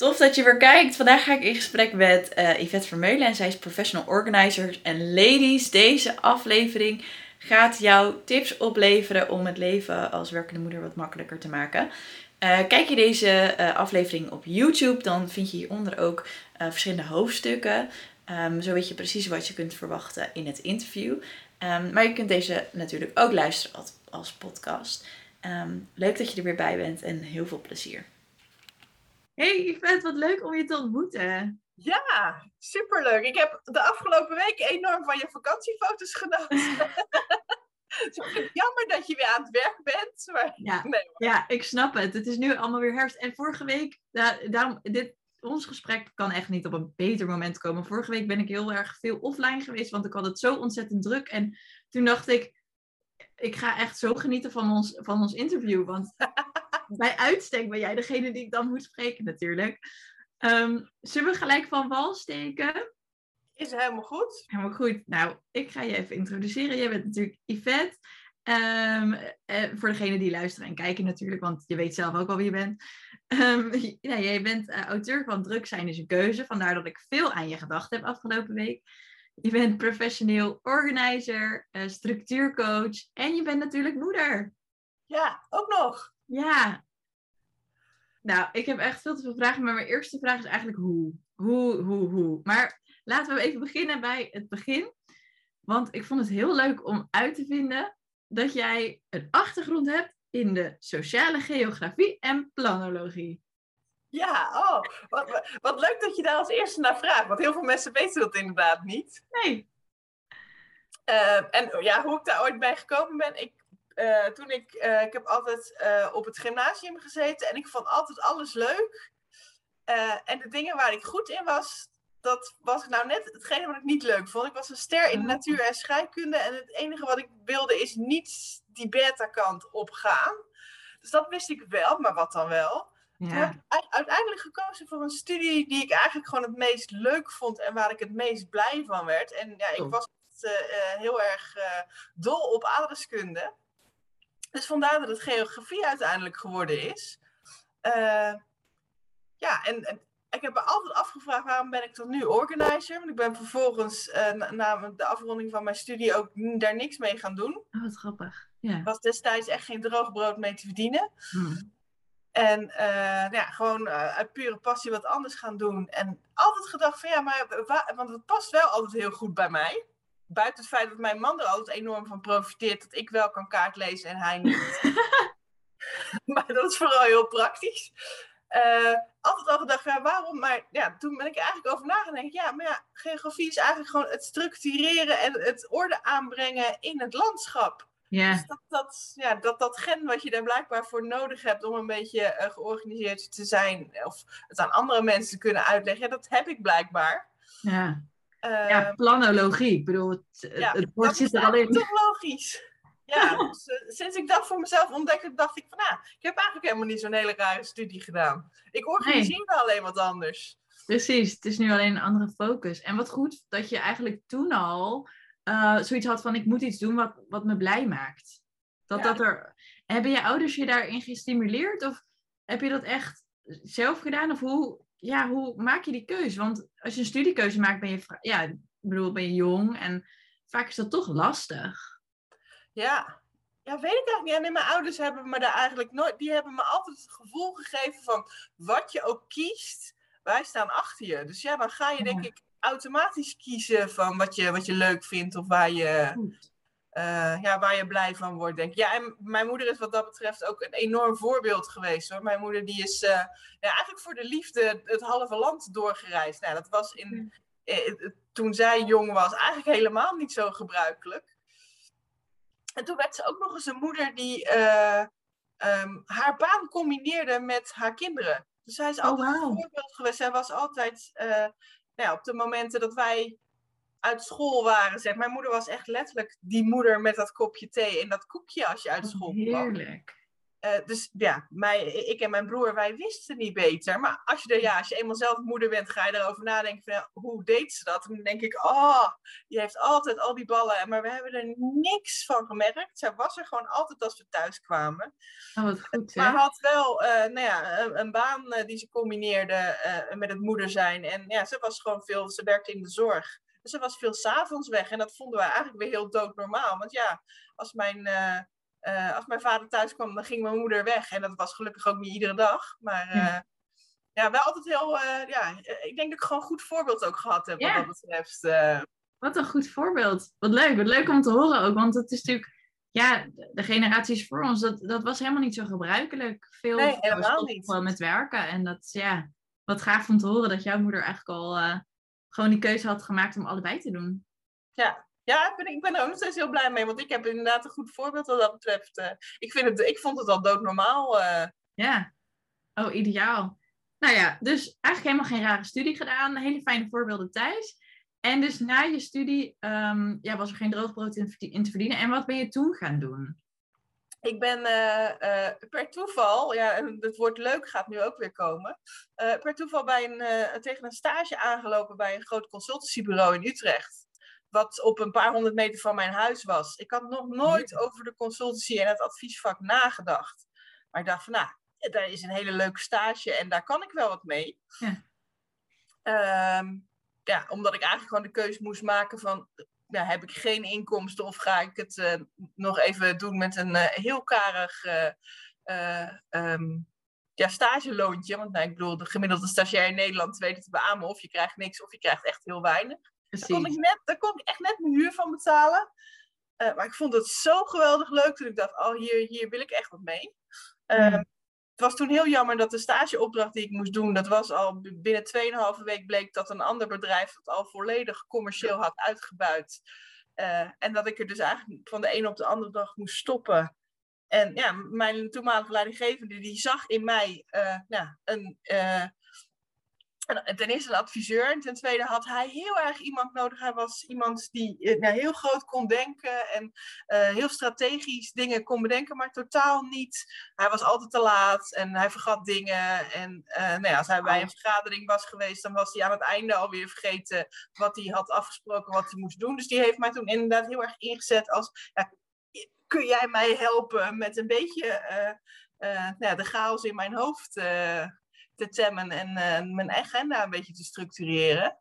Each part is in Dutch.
Tof dat je weer kijkt. Vandaag ga ik in gesprek met uh, Yvette Vermeulen en zij is professional organizer. En ladies, deze aflevering gaat jou tips opleveren om het leven als werkende moeder wat makkelijker te maken. Uh, kijk je deze uh, aflevering op YouTube, dan vind je hieronder ook verschillende hoofdstukken. Um, zo weet je precies wat je kunt verwachten in het interview. Um, maar je kunt deze natuurlijk ook luisteren als, podcast. Um, leuk dat je er weer bij bent en heel veel plezier. Hey Yvette, wat leuk om je te ontmoeten. Ja, superleuk. Ik heb de afgelopen week enorm van je vakantiefoto's genoten. Jammer dat je weer aan het werk bent. Maar... Ja, nee, ja, ik snap het. Het is nu allemaal weer herfst. En vorige week, daarom, dit, ons gesprek kan echt niet op een beter moment komen. Vorige week ben ik heel erg veel offline geweest, want ik had het zo ontzettend druk. En toen dacht ik, ik ga echt zo genieten van ons, van ons interview. Want bij uitstek ben jij degene die ik dan moet spreken natuurlijk. Um, zullen we gelijk van wal steken? Is helemaal goed. Helemaal goed. Nou, ik ga je even introduceren. Jij bent natuurlijk Yvette. Um, voor degene die luisteren en kijken natuurlijk, want je weet zelf ook al wie je bent. Um, ja, jij bent uh, auteur van Druk zijn is een keuze, vandaar dat ik veel aan je gedacht heb afgelopen week. Je bent professioneel organizer, uh, structuurcoach en je bent natuurlijk moeder. Ja, ook nog. Ja. Nou, ik heb echt veel te veel vragen, maar mijn eerste vraag is eigenlijk hoe? Hoe, hoe, hoe? Maar laten we even beginnen bij het begin. Want ik vond het heel leuk om uit te vinden dat jij een achtergrond hebt in de sociale geografie en planologie. Ja, oh, wat, wat leuk dat je daar als eerste naar vraagt. Want heel veel mensen weten dat inderdaad niet. Nee. Uh, en ja, hoe ik daar ooit bij gekomen ben. Ik, uh, toen ik, uh, ik heb altijd op het gymnasium gezeten en ik vond altijd alles leuk. en de dingen waar ik goed in was, dat was nou net hetgene wat ik niet leuk vond. Ik was een ster in de oh. natuur en scheikunde. En het enige wat ik wilde is niet die beta-kant opgaan. Dus dat wist ik wel, maar wat dan wel? Ja. Toen heb ik uiteindelijk gekozen voor een studie die ik eigenlijk gewoon het meest leuk vond en waar ik het meest blij van werd. En ja, ik oh. was uh, heel erg uh, dol op adreskunde. Dus vandaar dat het geografie uiteindelijk geworden is. Uh, ja, en, en ik heb me altijd afgevraagd waarom ben ik tot nu organizer. Want ik ben vervolgens na, na, de afronding van mijn studie ook daar niks mee gaan doen. Oh, wat grappig. Ja. was destijds echt geen droog brood mee te verdienen. Hmm. En uh, ja, gewoon uh, uit pure passie wat anders gaan doen. En altijd gedacht van ja, maar want het past wel altijd heel goed bij mij. Buiten het feit dat mijn man er altijd enorm van profiteert dat ik wel kan kaart lezen en hij niet. maar dat is vooral heel praktisch. Uh, altijd al gedacht, ja, waarom? Maar ja, toen ben ik er eigenlijk over nagedacht. Ja, maar ja, geografie is eigenlijk gewoon het structureren en het orde aanbrengen in het landschap. Ja. Dus dat, dat, ja, dat, dat gen wat je daar blijkbaar voor nodig hebt om een beetje uh, georganiseerd te zijn, of het aan andere mensen te kunnen uitleggen, dat heb ik blijkbaar. Ja, uh, ja planologie. Ik bedoel, het, ja, het woord zit er al in. toch logisch. Ja, dus, uh, sinds ik dat voor mezelf ontdekte, dacht ik van, nou, ik heb eigenlijk helemaal niet zo'n hele rare studie gedaan. Ik organiseer nee. alleen wat anders. Precies, het is nu alleen een andere focus. En wat goed dat je eigenlijk toen al uh, zoiets had van, ik moet iets doen wat, wat me blij maakt. Dat, ja. dat er... Hebben je ouders je daarin gestimuleerd? Of heb je dat echt zelf gedaan? Of hoe, ja, hoe maak je die keuze? Want als je een studiekeuze maakt, ben je, ja, ik bedoel, ben je jong en vaak is dat toch lastig. Ja, ja, weet ik eigenlijk niet. En mijn ouders hebben me daar eigenlijk nooit. Die hebben me altijd het gevoel gegeven van wat je ook kiest, wij staan achter je. Dus ja, dan ga je denk ik automatisch kiezen van wat je, wat je leuk vindt of waar je, uh, ja, waar je blij van wordt. Denk ik. Ja, en mijn moeder is wat dat betreft ook een enorm voorbeeld geweest hoor. Mijn moeder die is uh, ja, eigenlijk voor de liefde het halve land doorgereisd. Nou, dat was in, eh, toen zij jong was eigenlijk helemaal niet zo gebruikelijk. En toen werd ze ook nog eens een moeder die uh, um, haar baan combineerde met haar kinderen. Dus zij is oh, altijd wow. een voorbeeld geweest. Zij was altijd, uh, ja, op de momenten dat wij uit school waren, zeg. Mijn moeder was echt letterlijk die moeder met dat kopje thee en dat koekje als je uit school kwam. Heerlijk. Eh, dus ja, mij, ik en mijn broer, wij wisten niet beter. Maar als je, er, ja, als je eenmaal zelf moeder bent, ga je erover nadenken van, ja, hoe deed ze dat? En dan denk ik, oh, die heeft altijd al die ballen. Maar we hebben er niks van gemerkt. Zij was er gewoon altijd als we thuis kwamen. Oh, wat goed, hè? Maar had wel uh, nou ja, een, een baan uh, die ze combineerde met het moeder zijn. En ja, ze was gewoon veel, ze werkte in de zorg. Dus ze was veel s'avonds weg. En dat vonden we eigenlijk weer heel doodnormaal. Want ja, als mijn uh, als mijn vader thuis kwam, dan ging mijn moeder weg. En dat was gelukkig ook niet iedere dag. Maar uh, ja. ja, wel altijd heel... Uh, ja, ik denk dat ik gewoon een goed voorbeeld ook gehad heb ja. wat dat betreft. Wat een goed voorbeeld. Wat leuk. Wat leuk om te horen ook. Want het is natuurlijk... Ja, de generaties voor ons, dat, dat was helemaal niet zo gebruikelijk. Veel nee, helemaal niet. met werken. En dat is ja, wat gaaf om te horen dat jouw moeder eigenlijk al gewoon die keuze had gemaakt om allebei te doen. Ja, ja, ik ben, ik ben er ook nog steeds heel blij mee. Want ik heb inderdaad een goed voorbeeld wat dat betreft. Uh, ik, vind het, ik vond het al doodnormaal. Uh. Ja. Oh, ideaal. Nou ja, dus eigenlijk helemaal geen rare studie gedaan. Hele fijne voorbeelden thuis. En dus na je studie um, ja, was er geen droogbrood in, in, te verdienen. En wat ben je toen gaan doen? Ik ben uh, per toeval, ja, en het woord leuk gaat nu ook weer komen, per toeval bij een, tegen een stage aangelopen bij een groot consultancybureau in Utrecht wat op een paar honderd meter van mijn huis was. Ik had nog nooit over de consultancy en het adviesvak nagedacht. Maar ik dacht van, nou, daar is een hele leuke stage en daar kan ik wel wat mee. Ja, um, ja omdat ik eigenlijk gewoon de keuze moest maken van, ja, heb ik geen inkomsten of ga ik het uh, nog even doen met een uh, heel karig uh, um, ja, stageloontje. Want nou, ik bedoel, de gemiddelde stagiair in Nederland weet het te beamen of je krijgt niks of je krijgt echt heel weinig. Daar kon, ik net, daar kon ik echt net mijn huur van betalen. Uh, maar ik vond het zo geweldig leuk dat ik dacht, oh, hier, hier wil ik echt wat mee. Uh, Het was toen heel jammer dat de stageopdracht die ik moest doen, dat was al binnen 2,5 week bleek dat een ander bedrijf het al volledig commercieel had uitgebuit. Uh, en dat ik er dus eigenlijk van de ene op de andere dag moest stoppen. En ja, mijn toenmalige leidinggevende die zag in mij uh, ja, een, uh, en ten eerste een adviseur. En ten tweede had hij heel erg iemand nodig. Hij was iemand die uh, heel groot kon denken en uh, heel strategisch dingen kon bedenken, maar totaal niet. Hij was altijd te laat en hij vergat dingen. En uh, nou ja, als hij bij een vergadering was geweest, dan was hij aan het einde alweer vergeten wat hij had afgesproken, wat hij moest doen. Dus die heeft mij toen inderdaad heel erg ingezet als, ja, kun jij mij helpen met een beetje nou ja, de chaos in mijn hoofd te temmen en uh, mijn agenda een beetje te structureren.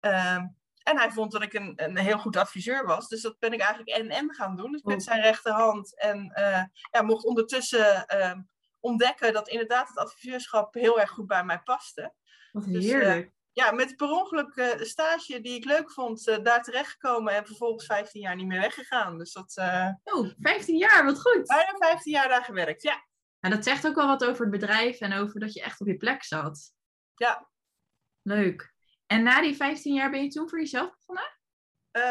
Uh, en hij vond dat ik een, een heel goed adviseur was. Dus dat ben ik eigenlijk en-en gaan doen. Dus met zijn rechterhand. En uh, ja, mocht ondertussen ehm, ontdekken dat inderdaad het adviseurschap heel erg goed bij mij paste. Wat dus, heerlijk. Dus, ja, met per ongeluk stage die ik leuk vond, daar terechtgekomen en vervolgens 15 jaar niet meer weggegaan. Dus dat. Oh, 15 jaar, wat goed. Bijna 15 jaar daar gewerkt, ja. En dat zegt ook wel wat over het bedrijf en over dat je echt op je plek zat. Ja. Leuk. En na die 15 jaar ben je toen voor jezelf begonnen? Uh,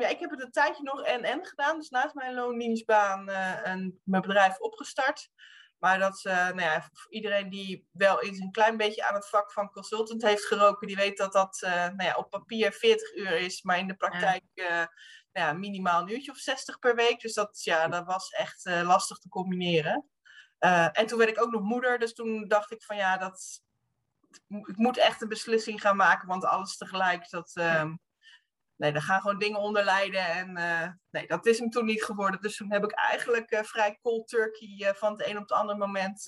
ja, ik heb het een tijdje nog en-en gedaan. Dus naast mijn loondienstbaan uh, een, mijn bedrijf opgestart. Maar dat, uh, nou ja, iedereen die wel eens een klein beetje aan het vak van consultant heeft geroken, die weet dat dat uh, nou ja, op papier 40 uur is, maar in de praktijk ja. Nou ja, minimaal een uurtje of 60 per week. Dus dat, ja, dat was echt lastig te combineren. Uh, en toen werd ik ook nog moeder, dus toen dacht ik van ja, dat, ik moet echt een beslissing gaan maken, want alles tegelijk, dat, uh, nee, daar gaan gewoon dingen onder lijden. En uh, nee, dat is hem toen niet geworden. Dus toen heb ik eigenlijk uh, vrij cold turkey van het een op het andere moment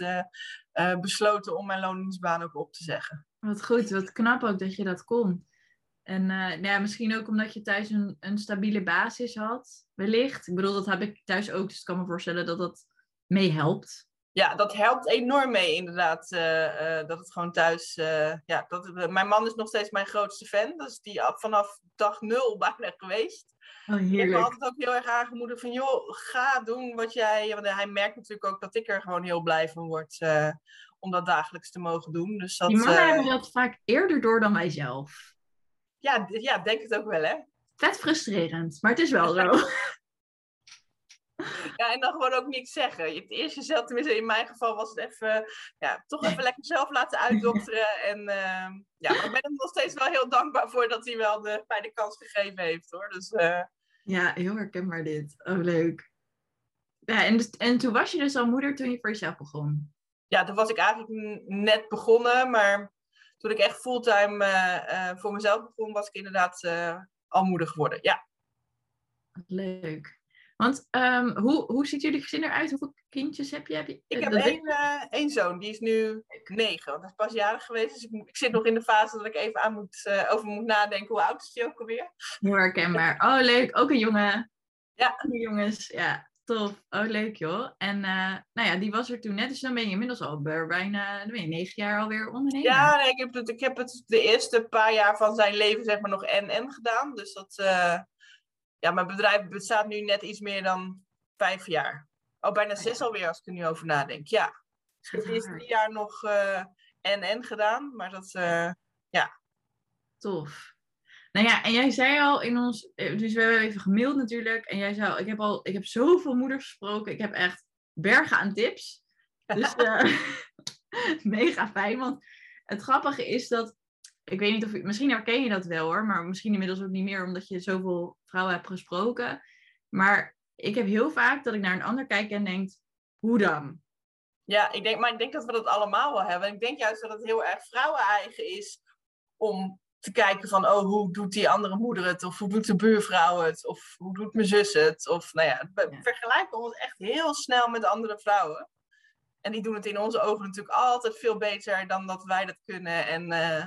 besloten om mijn loningsbaan ook op te zeggen. Wat goed, wat knap ook dat je dat kon. En nou ja, misschien ook omdat je thuis een, een stabiele basis had, wellicht. Ik bedoel, dat heb ik thuis ook, dus ik kan me voorstellen dat dat meehelpt ja, dat helpt enorm mee inderdaad. Uh, uh, dat het gewoon thuis. Uh, ja, dat, mijn man is nog steeds mijn grootste fan. Dus die vanaf dag nul bijna geweest. Oh, heerlijk. Ik heb altijd ook heel erg aangemoedigd van joh, ga doen wat jij. Want hij merkt natuurlijk ook dat ik er gewoon heel blij van word. om dat dagelijks te mogen doen. Dus dat, die mannen hebben dat vaak eerder door dan wij zelf. Ja, ja, denk het ook wel hè. Vet frustrerend, maar het is wel zo. Ja, en dan gewoon ook niks zeggen. Je het eerst jezelf, tenminste in mijn geval was het even, ja, toch even lekker zelf laten uitdokteren. En uh, ja, ik ben er nog steeds wel heel dankbaar voor dat hij wel de, fijne kans gegeven heeft hoor. Dus, uh... Ja, heel herkenbaar dit. Oh, leuk. ja en, dus- en toen was je dus al moeder toen je voor jezelf begon? Ja, toen was ik eigenlijk net begonnen, maar toen ik echt fulltime eh, eh, voor mezelf begon, was ik inderdaad eh, al moeder geworden. Ja, leuk. Want ehm, hoe, hoe ziet jullie gezin eruit? Hoeveel kindjes heb je? Heb je ik heb dat weet- één, eh, één zoon, die is nu negen, want hij is pas jarig geweest. Dus ik, ik zit nog in de fase dat ik even aan moet, eh, over moet nadenken. Hoe oud is hij ook alweer? Heel herkenbaar. Oh, leuk. Ook een jongen. Ja. Jongens. Ja, tof. Oh, leuk joh. En eh, nou ja, die was er toen net. Dus dan ben je inmiddels al bij- bijna dan ben je negen jaar alweer ondernemer. Ja, nee, ik, heb het, ik heb het de eerste paar jaar van zijn leven zeg maar nog en-en gedaan. Dus dat, eh, ja, mijn bedrijf bestaat nu net iets meer dan vijf jaar. Oh, bijna ja. zes alweer als ik er nu over nadenk. Ja, ik heb de eerste drie jaar nog eh, en-en gedaan. Maar dat, eh, Tof. Nou ja, en jij zei al in ons, eh, dus we hebben even gemaild natuurlijk. En jij zei al, ik heb al, ik heb zoveel moeders gesproken. Ik heb echt bergen aan tips. Dus mega fijn. Want het grappige is dat, ik weet niet of je, misschien herken je dat wel hoor. Maar misschien inmiddels ook niet meer, omdat je zoveel vrouwen hebt gesproken. Maar ik heb heel vaak dat ik naar een ander kijk en denk, hoe dan? ja ik denk, maar ik denk dat we dat allemaal wel hebben. En ik denk juist dat het heel erg vrouwen-eigen is om te kijken van, oh, hoe doet die andere moeder het? Of hoe doet de buurvrouw het? Of hoe doet mijn zus het? Of nou ja, we Ja. vergelijken ons echt heel snel met andere vrouwen. En die doen het in onze ogen natuurlijk altijd veel beter dan dat wij dat kunnen. En eh,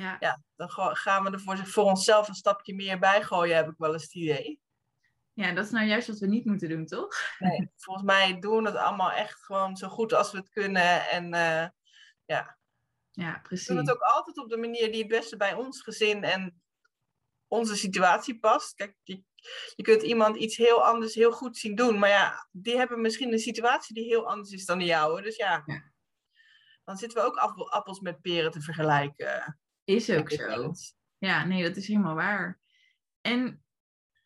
Ja, ja, dan gaan we er voor, voor onszelf een stapje meer bij gooien, heb ik wel eens het idee. ja, dat is nou juist wat we niet moeten doen, toch? Nee, volgens mij doen we het allemaal echt gewoon zo goed als we het kunnen. En eh, Ja, we doen precies. het ook altijd op de manier die het beste bij ons gezin en onze situatie past. Kijk, je, je kunt iemand iets heel anders heel goed zien doen. Maar ja, die hebben misschien een situatie die heel anders is dan de jouwe. Dus ja, Ja. dan zitten we ook appel- appels met peren te vergelijken. Is ook zo. Ja, nee, dat is helemaal waar. En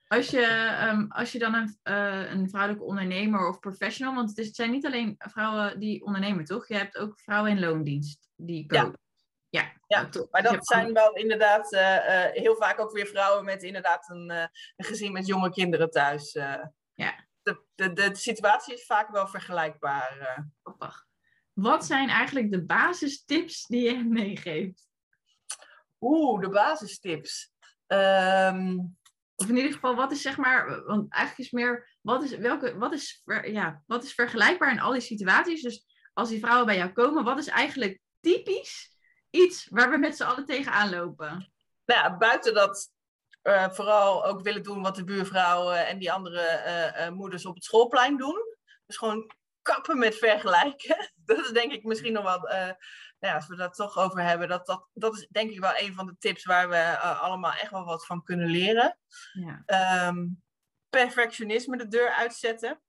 als je, ehm, als je dan een, eh, een vrouwelijke ondernemer of professional, want het, is, het zijn niet alleen vrouwen die ondernemen, toch? Je hebt ook vrouwen in loondienst die Ja. koken. Ja, Ja, toch. Maar dat zijn wel inderdaad eh, eh, heel vaak ook weer vrouwen met inderdaad een, een gezin met jonge kinderen thuis. Ja. De, de, de situatie is vaak wel vergelijkbaar. Wat zijn eigenlijk de basistips die je meegeeft? Oeh, de basistips. Ehm, Of in ieder geval, wat is zeg maar, want eigenlijk is meer, wat is, welke, wat is, ja, wat is vergelijkbaar in al die situaties? Dus als die vrouwen bij jou komen, wat is eigenlijk typisch iets waar we met z'n allen tegenaan lopen? nou ja, buiten dat eh, vooral ook willen doen wat de buurvrouwen en die andere eh, eh, moeders op het schoolplein doen. Dus gewoon kappen met vergelijken. Dat is denk ik misschien nog wel, ja, als we dat toch over hebben, dat, dat, dat is denk ik wel een van de tips waar we eh, allemaal echt wel wat van kunnen leren. Ja, Ehm, perfectionisme de deur uitzetten.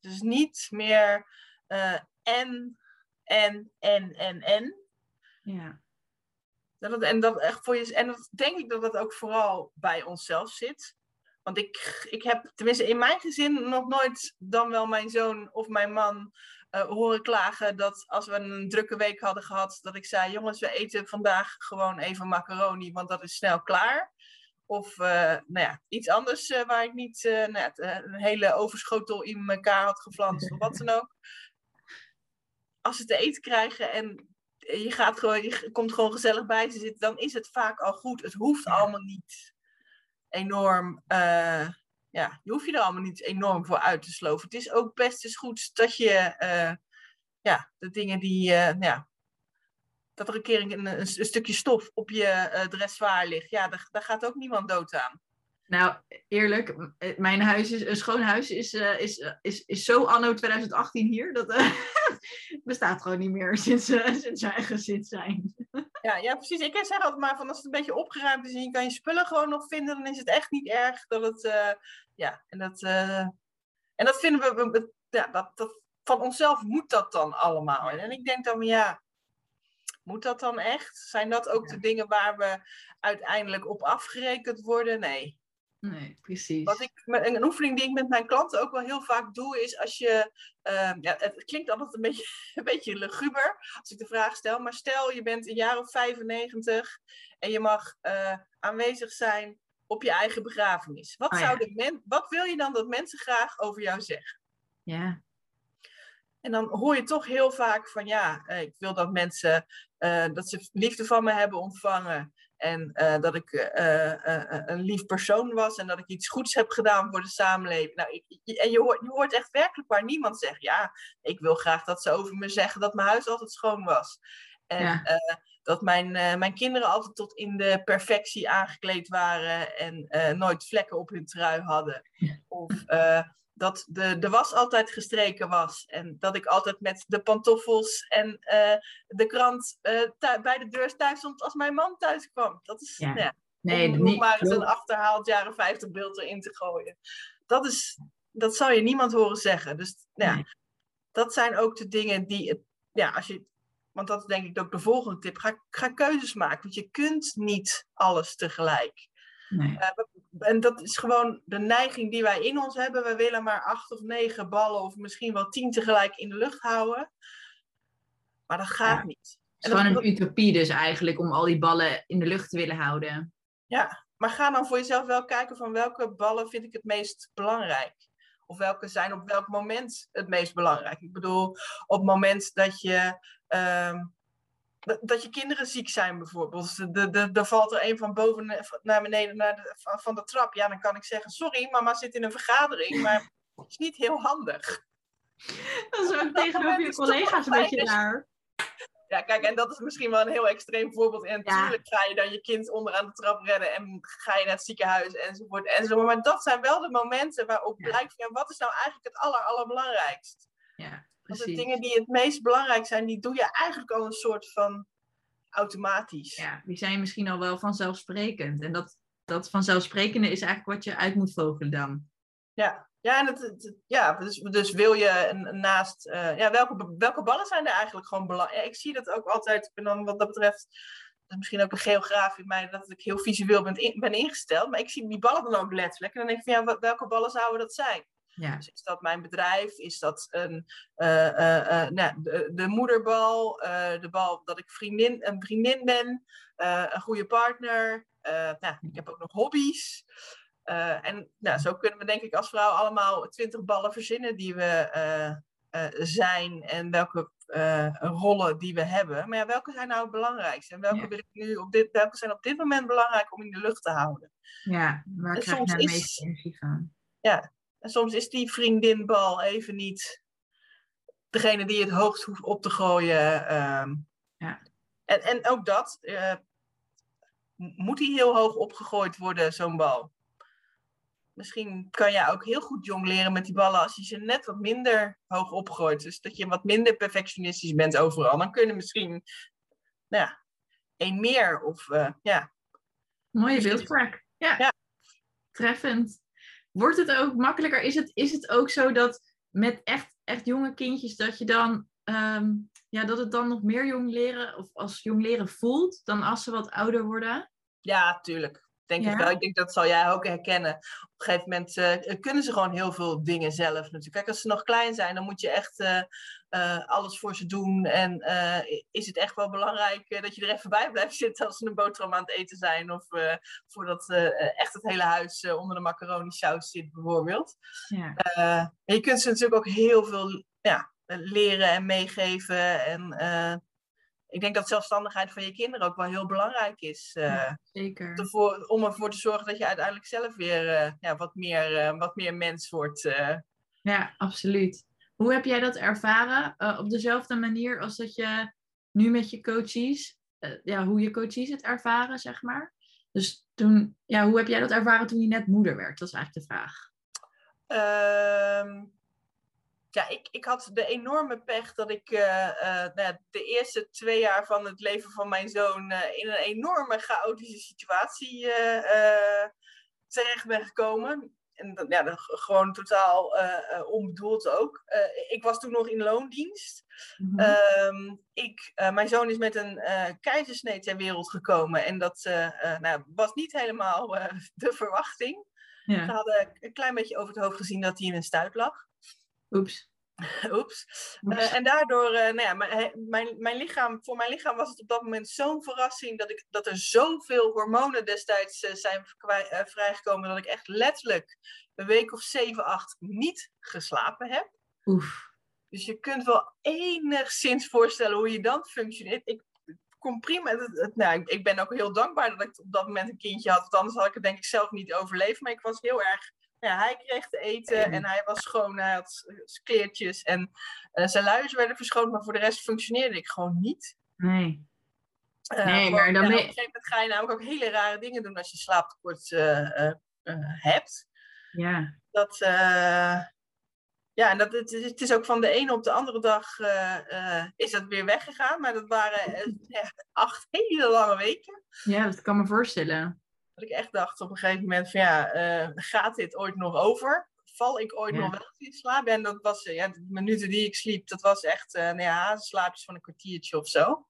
Dus niet meer eh, en, en, en, en, en. ja, Dat het, en, dat echt voor je, en dat denk ik dat dat ook vooral bij onszelf zit. Want ik, ik heb, tenminste in mijn gezin, nog nooit dan wel mijn zoon of mijn man eh, horen klagen dat als we een drukke week hadden gehad, dat ik zei: Jongens, we eten vandaag gewoon even macaroni, want dat is snel klaar. Of eh, nou ja, iets anders eh, waar ik niet nou een hele overschotel in elkaar had geflanst of wat dan ook. Als ze te eten krijgen en je, gaat gewoon, je komt gewoon gezellig bij ze zitten, dan is het vaak al goed. Het hoeft allemaal niet enorm. Ja, je hoeft je er allemaal niet enorm voor uit te sloven. Het is ook best eens goed dat je eh, ja, de dingen die. eh, nou ja, dat er een keer een, een, stukje stof op je eh dressoir ligt. Ja, daar, daar gaat ook niemand dood aan. Nou, eerlijk, eh, mijn huis is, een schoon huis is, eh, is, eh, is, is zo anno 2018 hier. Dat bestaat gewoon niet meer sinds, eh, sinds wij gezin zijn. Ja, ja, precies. Ik zeg altijd maar van als het een beetje opgeruimd is en je kan je spullen gewoon nog vinden, dan is het echt niet erg dat het. ja, en dat, en dat vinden we. we- we- ja, dat, dat, van onszelf moet dat dan allemaal. En ik denk dan, ja, moet dat dan echt? Zijn dat ook Ja. de dingen waar we uiteindelijk op afgerekend worden? Nee. Nee, precies. Wat ik, een oefening die ik met mijn klanten ook wel heel vaak doe, is als je. ehm, ja, het klinkt altijd een beetje, een beetje luguber als ik de vraag stel. Maar stel je bent een jaar of 95 en je mag eh, aanwezig zijn op je eigen begrafenis. Wat, Oh, zou ja. de men, wat wil je dan dat mensen graag over jou zeggen? Ja. En dan hoor je toch heel vaak van ja, eh, ik wil dat mensen uh, dat ze liefde van me hebben ontvangen. En uh, dat ik een lief persoon was en dat ik iets goeds heb gedaan voor de samenleving. Nou, ik, en je hoort, je hoort echt werkelijk waar niemand zegt, ja, ik wil graag dat ze over me zeggen dat mijn huis altijd schoon was. En ja. dat mijn, mijn kinderen altijd tot in de perfectie aangekleed waren en nooit vlekken op hun trui hadden. Of dat de, de was altijd gestreken was. En dat ik altijd met de pantoffels en uh, de krant uh, bij de deur thuis stond als mijn man thuis kwam. Dat is, ja. ja nee, om, niet, maar eens een achterhaald jaren 50 beeld erin te gooien. Dat, is, dat zou je niemand horen zeggen. Dus ja, nee. dat zijn ook de dingen die, het, ja, als je, want dat is denk ik ook de volgende tip. Ga, ga keuzes maken, want je kunt niet alles tegelijk. Nee. Uh, en dat is gewoon de neiging die wij in ons hebben. We willen maar acht of negen ballen of misschien wel tien tegelijk in de lucht houden. Maar dat gaat niet. Het is gewoon een utopie dus eigenlijk om al die ballen in de lucht te willen houden. Ja, maar ga dan voor jezelf wel kijken van welke ballen vind ik het meest belangrijk. Of welke zijn op welk moment het meest belangrijk. Ik bedoel, op het moment dat je uh, dat je kinderen ziek zijn bijvoorbeeld. Er valt er een van boven naar beneden naar de, van de trap. Ja, dan kan ik zeggen, sorry, mama zit in een vergadering, maar het is niet heel handig. Dat is ook tegenover je collega's een beetje raar. Ja, kijk, en dat is misschien wel een heel extreem voorbeeld. En natuurlijk ga je dan je kind onderaan de trap redden en ga je naar het ziekenhuis enzovoort enzovoort. Maar dat zijn wel de momenten waarop blijkt, ja, wat is nou eigenlijk het aller, allerbelangrijkst? Ja. Want de dingen die het meest belangrijk zijn, die doe je eigenlijk al een soort van automatisch. Ja, die zijn misschien al wel vanzelfsprekend. En dat, dat vanzelfsprekende is eigenlijk wat je uit moet vogelen dan. Ja, ja, en het, ja dus, dus wil je naast... Uh, ja, welke, welke ballen zijn er eigenlijk gewoon belangrijk? ik zie dat ook altijd, en dan wat dat betreft... Dat is misschien ook een geograaf in mij, dat ik heel visueel ben, in, ben ingesteld. Maar ik zie die ballen dan ook letterlijk. En dan denk ik van, ja, welke ballen zouden dat zijn? Ja. Dus is dat mijn bedrijf? Is dat een, uh, uh, nou, de, de, moederbal? de bal dat ik vriendin, een vriendin ben? een goede partner? nou, ik heb ook nog hobby's. en nou, zo kunnen we denk ik als vrouw allemaal twintig ballen verzinnen die we zijn en welke rollen die we hebben. Maar ja, welke zijn nou het belangrijkste? En welke, ja. wil ik nu op dit, welke zijn op dit moment belangrijk om in de lucht te houden? Ja, waar en krijg je nou de meeste energie van? Ja, en soms is die vriendinbal even niet degene die het hoogst hoeft op te gooien. Uh, ja. en, en ook dat, uh, moet die heel hoog opgegooid worden, zo'n bal? Misschien kan je ook heel goed jong leren met die ballen als je ze net wat minder hoog opgooit. Dus dat je wat minder perfectionistisch bent overal. Dan kunnen misschien, nou ja, één meer of uh, ja. Mooie beeldpraak. Ja. ja. Treffend. Wordt het ook makkelijker? Is het, is het ook zo dat met echt, echt jonge kindjes dat je dan um, ja, dat het dan nog meer jong leren of als jong leren voelt dan als ze wat ouder worden? Ja, tuurlijk. Denk ja. ik wel. Ik denk dat zal jij ook herkennen. Op een gegeven moment uh, kunnen ze gewoon heel veel dingen zelf natuurlijk. Kijk, als ze nog klein zijn, dan moet je echt uh, uh, alles voor ze doen. En is het echt wel belangrijk dat je er even bij blijft zitten als ze een boterham aan het eten zijn. Of voordat echt het hele huis onder de macaroni saus zit bijvoorbeeld. Ja. je kunt ze natuurlijk ook heel veel ja, leren en meegeven. En ik denk dat zelfstandigheid van je kinderen ook wel heel belangrijk is. Uh, ja, zeker. Ervoor, om ervoor te zorgen dat je uiteindelijk zelf weer uh, ja, wat, meer, uh, wat meer mens wordt. Ja, absoluut. Hoe heb jij dat ervaren? op dezelfde manier als dat je nu met je coaches, ja, hoe je coaches het ervaren, zeg maar? Dus toen, ja, hoe heb jij dat ervaren toen je net moeder werd? Dat is eigenlijk de vraag. Ehm, ja, ik, ik had de enorme pech dat ik uh, uh, nou, de eerste twee jaar van het leven van mijn zoon uh, in een enorme chaotische situatie terecht ben gekomen. En ja, gewoon totaal onbedoeld ook. ik was toen nog in loondienst. Mm -hmm. ik, mijn zoon is met een keizersnee ter wereld gekomen. En dat nou, was niet helemaal de verwachting. Ja. We hadden een klein beetje over het hoofd gezien dat hij in een stuit lag. Oeps. Oeps. Uh, en daardoor, uh, nou ja, mijn, mijn, mijn, lichaam, voor mijn lichaam was het op dat moment zo'n verrassing dat, ik, dat er zoveel hormonen destijds uh, zijn vrijgekomen dat ik echt letterlijk een week of zeven, acht niet geslapen heb. Oef. Dus je kunt wel enigszins voorstellen hoe je dan functioneert. Ik kom prima. Nou, ik, ik ben ook heel dankbaar dat ik op dat moment een kindje had. Want anders had ik het denk ik zelf niet overleefd. Maar ik was heel erg. Ja, hij kreeg te eten en hij was schoon. Hij had kleertjes en eh, zijn luizen werden verschoond. Maar voor de rest functioneerde ik gewoon niet. Nee. Eh, Nee, gewoon, maar dan ben Op een gegeven moment ga je namelijk ook hele rare dingen doen als je slaaptekort eh, hebt. Ja. Dat, ja, en dat, het, is- het is ook van de ene op de andere dag is dat weer weggegaan. Maar dat waren ja, acht hele lange weken. Ja, dat kan me voorstellen. Dat ik echt dacht op een gegeven moment van ja, eh, gaat dit ooit nog over? Val ik ooit Ja. nog wel in slaap? En dat was, eh, ja, de minuten die ik sliep, dat was echt eh nou ja, slaapjes van een kwartiertje of zo.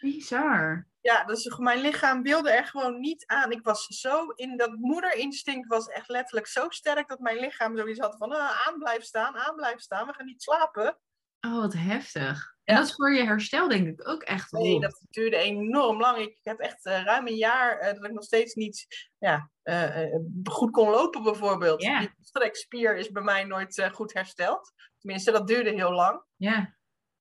Bizar. Ja, dus mijn lichaam wilde er gewoon niet aan. Ik was zo in dat moederinstinct was echt letterlijk zo sterk dat mijn lichaam zoiets had van ah, aan blijven staan, aan blijven staan, we gaan niet slapen. Oh, wat heftig. Ja. En dat is voor je herstel denk ik ook echt Nee, dat duurde enorm lang. Ik heb echt eh, ruim een jaar eh, dat ik nog steeds niet ja, eh, goed kon lopen bijvoorbeeld. Ja. Die strekspier is bij mij nooit goed hersteld. Tenminste, dat duurde heel lang. Ja.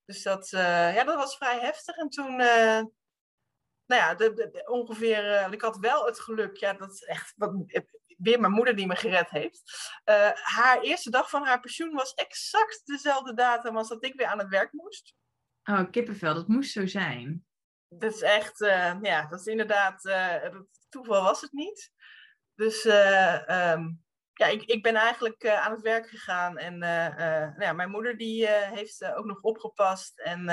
Dus dat, ja, dat was vrij heftig. En toen, nou ja, de, de- de- ongeveer, ik had wel het geluk, ja, dat is echt wat, weer mijn moeder die me gered heeft. Eh, haar eerste dag van haar pensioen was exact dezelfde datum als dat ik weer aan het werk moest. Oh, kippenvel, dat moest zo zijn. Dat is echt, eh, ja, dat is inderdaad, eh, toeval was het niet. Dus eh, ehm, ja, ik, ik ben eigenlijk aan het werk gegaan en nou ja, mijn moeder die heeft ook nog opgepast. En,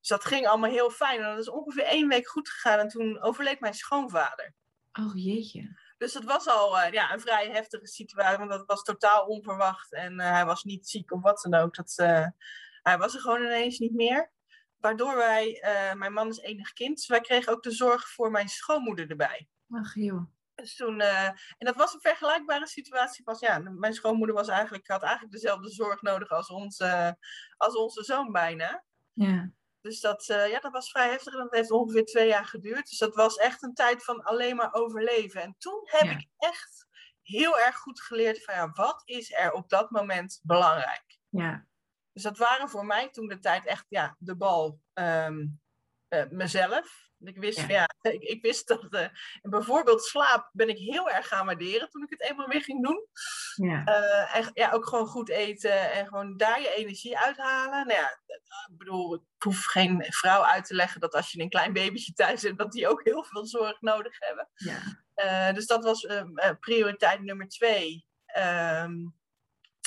dus dat ging allemaal heel fijn. En dat is ongeveer één week goed gegaan en toen overleed mijn schoonvader. Oh, jeetje. Dus dat was al eh, ja, een vrij heftige situatie, want dat was totaal onverwacht. En eh, hij was niet ziek of wat dan ook. Dat, eh, hij was er gewoon ineens niet meer. Waardoor wij, mijn man is enig kind, dus wij kregen ook de zorg voor mijn schoonmoeder erbij. Ach, joh. Dus toen, en dat was een vergelijkbare situatie. Was, ja, mijn schoonmoeder was eigenlijk, had eigenlijk dezelfde zorg nodig als, ons, eh, als onze zoon bijna. Ja. Dus dat, eh, ja, dat was vrij heftig en dat heeft ongeveer twee jaar geduurd. Dus dat was echt een tijd van alleen maar overleven. En toen heb Ja. ik echt heel erg goed geleerd van ja, wat is er op dat moment belangrijk? Ja. Dus dat waren voor mij toen de tijd echt ja, de bal ehm, eh, mezelf. Ik wist, Ja. ik, ik wist dat eh, bijvoorbeeld slaap ben ik heel erg gaan waarderen toen ik het eenmaal weer ging doen. Ja. Eh, en ja, ook gewoon goed eten en gewoon daar je energie uithalen. Nou ja, ik bedoel, ik hoef geen vrouw uit te leggen dat als je een klein babytje thuis hebt, dat die ook heel veel zorg nodig hebben. Ja. Eh, dus dat was eh, prioriteit nummer twee. Ehm,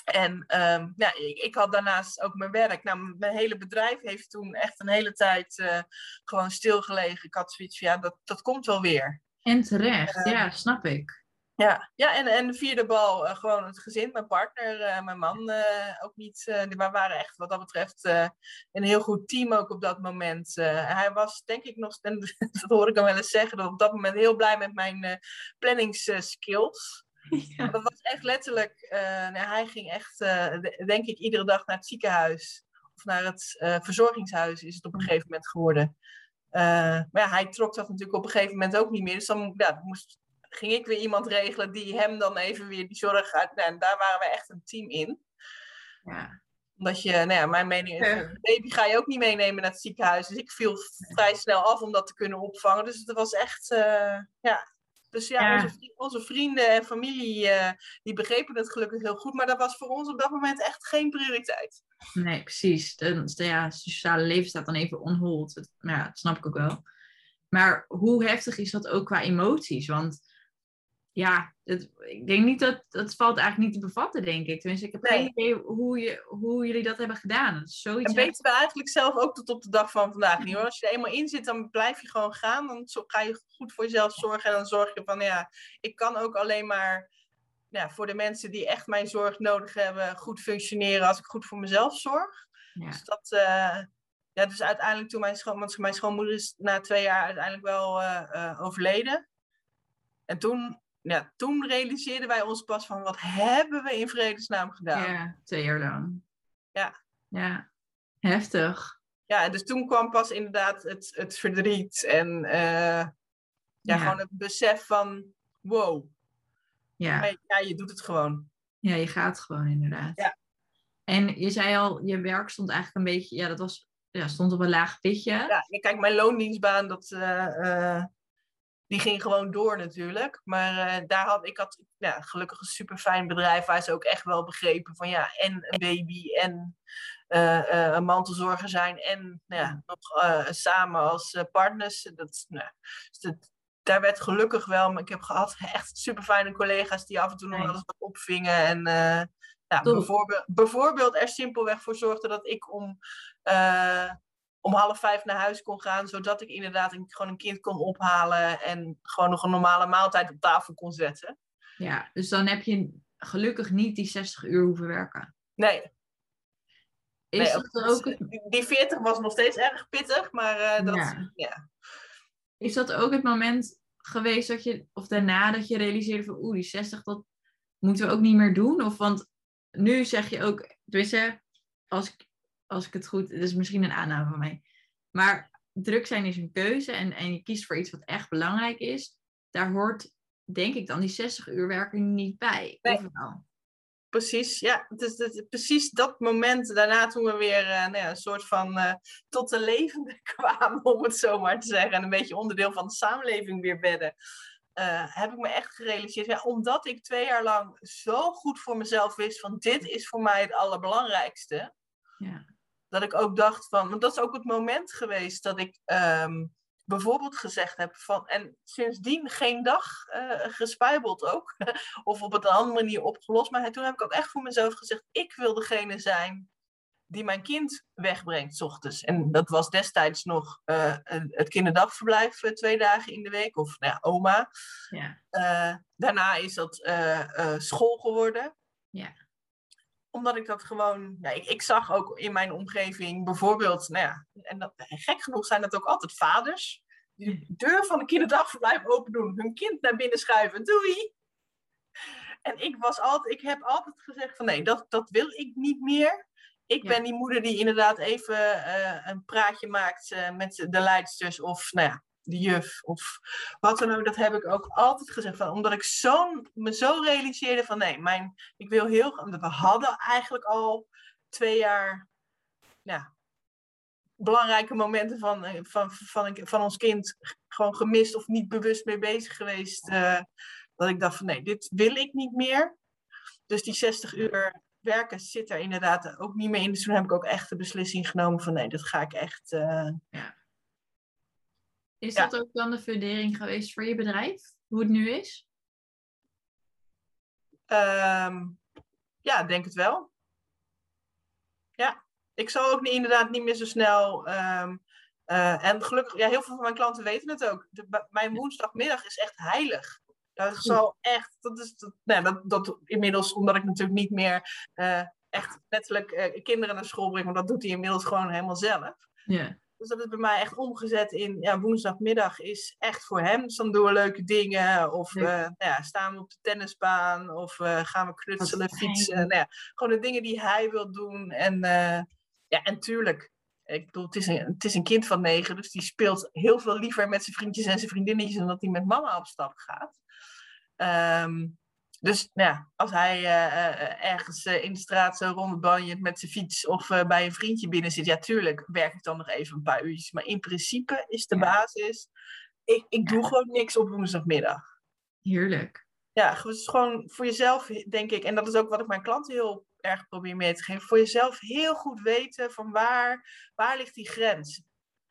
en ehm, ja, ik, ik had daarnaast ook mijn werk. Nou, mijn hele bedrijf heeft toen echt een hele tijd eh, gewoon stilgelegen. Ik had zoiets van, ja, dat, dat komt wel weer. En terecht. Eh, ja, snap ik. Ja, ja en, en de vierde bal, eh, gewoon het gezin, mijn partner, eh, mijn man ook niet. wij waren echt wat dat betreft een heel goed team ook op dat moment. Hij was denk ik nog, en dat hoor ik hem wel eens zeggen, dat op dat moment heel blij met mijn planningsskills. Ja. Dat was echt letterlijk, eh, nou, hij ging echt, eh, de- denk ik, iedere dag naar het ziekenhuis. Of naar het eh, verzorgingshuis is het op een gegeven moment geworden. Maar ja, hij trok dat natuurlijk op een gegeven moment ook niet meer. Dus dan, ja, moest, ging ik weer iemand regelen die hem dan even weer die zorg uit... Nou, en daar waren we echt een team in. Ja. Omdat je, nou ja, mijn mening is, Ja. baby ga je ook niet meenemen naar het ziekenhuis. Dus ik viel vrij snel af om dat te kunnen opvangen. Dus het was echt, ja... Dus ja, Ja. Onze, vri- onze vrienden en familie, eh, die begrepen het gelukkig heel goed. Maar dat was voor ons op dat moment echt geen prioriteit. Nee, precies. De, de- ja, het sociale leven staat dan even on hold. Het- maar ja, dat snap ik ook wel. Maar hoe heftig is dat ook qua emoties? Want ja, het, ik denk niet dat... Dat valt eigenlijk niet te bevatten, denk ik. Tenminste, ik heb Nee. geen idee hoe, je, hoe jullie dat hebben gedaan. Dat is zoiets En weten we eigenlijk zelf ook tot op de dag van vandaag niet hoor. Als je er eenmaal in zit, dan blijf je gewoon gaan. Dan ga je goed voor jezelf zorgen. En dan zorg je van, ja, ik kan ook alleen maar ja, voor de mensen die echt mijn zorg nodig hebben, goed functioneren als ik goed voor mezelf zorg. Ja. Dus dat, eh, ja, dus uiteindelijk toen mijn, schoon, want mijn schoonmoeder is na twee jaar uiteindelijk wel eh, eh, overleden. En toen, ja, toen realiseerden wij ons pas van, wat hebben we in vredesnaam gedaan? ja, twee jaar lang. Ja. Ja, heftig. Ja, dus toen kwam pas inderdaad het, het verdriet en eh, ja, Ja. gewoon het besef van, wow, Ja. maar ja, je doet het gewoon. Ja, je gaat gewoon inderdaad. Ja. En je zei al, je werk stond eigenlijk een beetje, ja, dat was, ja, stond op een laag pitje. Ja, kijk, mijn loondienstbaan, dat, eh, eh, die ging gewoon door natuurlijk. Maar uh, daar had ik had ja, gelukkig een super fijn bedrijf waar ze ook echt wel begrepen van ja, en een baby en een mantelzorger zijn en nou ja, nog samen als partners. Dat, nou, dus dat, daar werd gelukkig wel, maar ik heb gehad echt super fijne collega's die af en toe nog wel eens wat opvingen en ja, bijvoorbeeld, bijvoorbeeld er simpelweg voor zorgde dat ik om, uh, om half vijf naar huis kon gaan, zodat ik inderdaad een, gewoon een kind kon ophalen en gewoon nog een normale maaltijd op tafel kon zetten. Ja, dus dan heb je gelukkig niet die 60 uur hoeven werken. Nee. Is dat ook... Die 40 was nog steeds erg pittig, maar uh, dat, ja. ja. Is dat ook het moment geweest dat je, of daarna dat je realiseerde van oeh, die 60, dat moeten we ook niet meer doen? Of want nu zeg je ook, dus als ik, als ik het goed, het is misschien een aanname van mij, maar druk zijn is een keuze en, en je kiest voor iets wat echt belangrijk is, daar hoort denk ik dan die 60 uur werken niet bij. Nee. Precies, ja. Het is, het, precies dat moment daarna toen we weer uh, nou ja, een soort van uh, tot de levende kwamen, om het zo maar te zeggen. En een beetje onderdeel van de samenleving weer bedden. Uh, heb ik me echt gerealiseerd. Ja, omdat ik twee jaar lang zo goed voor mezelf wist van dit is voor mij het allerbelangrijkste. Ja. Dat ik ook dacht van, want dat is ook het moment geweest dat ik um, bijvoorbeeld gezegd heb van, en sindsdien geen dag uh, gespuibeld ook, of op een andere manier opgelost. Maar toen heb ik ook echt voor mezelf gezegd, ik wil degene zijn die mijn kind wegbrengt s ochtends. En dat was destijds nog uh, het kinderdagverblijf uh, twee dagen in de week, of nou ja, oma. Ja. Daarna is dat school geworden. Ja. Omdat ik dat gewoon, ja, ik, ik, zag ook in mijn omgeving bijvoorbeeld, nou ja, en dat, gek genoeg zijn dat ook altijd vaders, die de deur van een kinderdagverblijf open doen, hun kind naar binnen schuiven, doei! En ik was altijd, ik heb altijd gezegd van nee, dat, dat wil ik niet meer. Ik ben die moeder die inderdaad even uh, een praatje maakt uh, met de leidsters of nou ja, de juf of wat dan ook. Dat heb ik ook altijd gezegd. Van, omdat ik zo, me zo realiseerde van nee, mijn, ik wil heel We hadden eigenlijk al twee jaar ja, belangrijke momenten van, eh, van, van, van, van ons kind gewoon gemist of niet bewust mee bezig geweest. Uh, dat ik dacht van nee, dit wil ik niet meer. Dus die 60 uur werken zit er inderdaad ook niet meer in. Dus toen heb ik ook echt de beslissing genomen van nee, dat ga ik echt. Uh... Ja. Is dat ook dan de fundering geweest voor je bedrijf? Hoe het nu is? Um, ja, denk het wel. Ja, ik zal ook niet, inderdaad niet meer zo snel. Um, uh, en gelukkig, ja, heel veel van mijn klanten weten het ook. De, mijn woensdagmiddag is echt heilig. Dat zal echt, dat is, dat, nee, dat, dat inmiddels, omdat ik natuurlijk niet meer uh, echt letterlijk uh, kinderen naar school breng, want dat doet hij inmiddels gewoon helemaal zelf. Ja. Dus dat is bij mij echt omgezet in, ja, woensdagmiddag is echt voor hem. Dus dan doen we leuke dingen, of ja. Uh, nou ja, staan we op de tennisbaan, of gaan we knutselen, fietsen. Nou ja, gewoon de dingen die hij wil doen. En ja, en tuurlijk, ik bedoel, het is, een, het is een kind van negen, dus die speelt heel veel liever met zijn vriendjes en zijn vriendinnetjes dan dat hij met mama op stap gaat. Um, dus nou ja, als hij uh, ergens uh, in de straat zo rondbanjert met zijn fiets of bij een vriendje binnen zit, ja, tuurlijk werk ik dan nog even een paar uurtjes. Maar in principe is de basis, ik, ik doe gewoon niks op woensdagmiddag. Heerlijk. Ja, dus gewoon voor jezelf, denk ik, en dat is ook wat ik mijn klanten heel erg probeer mee te geven, voor jezelf heel goed weten van waar, waar ligt die grens.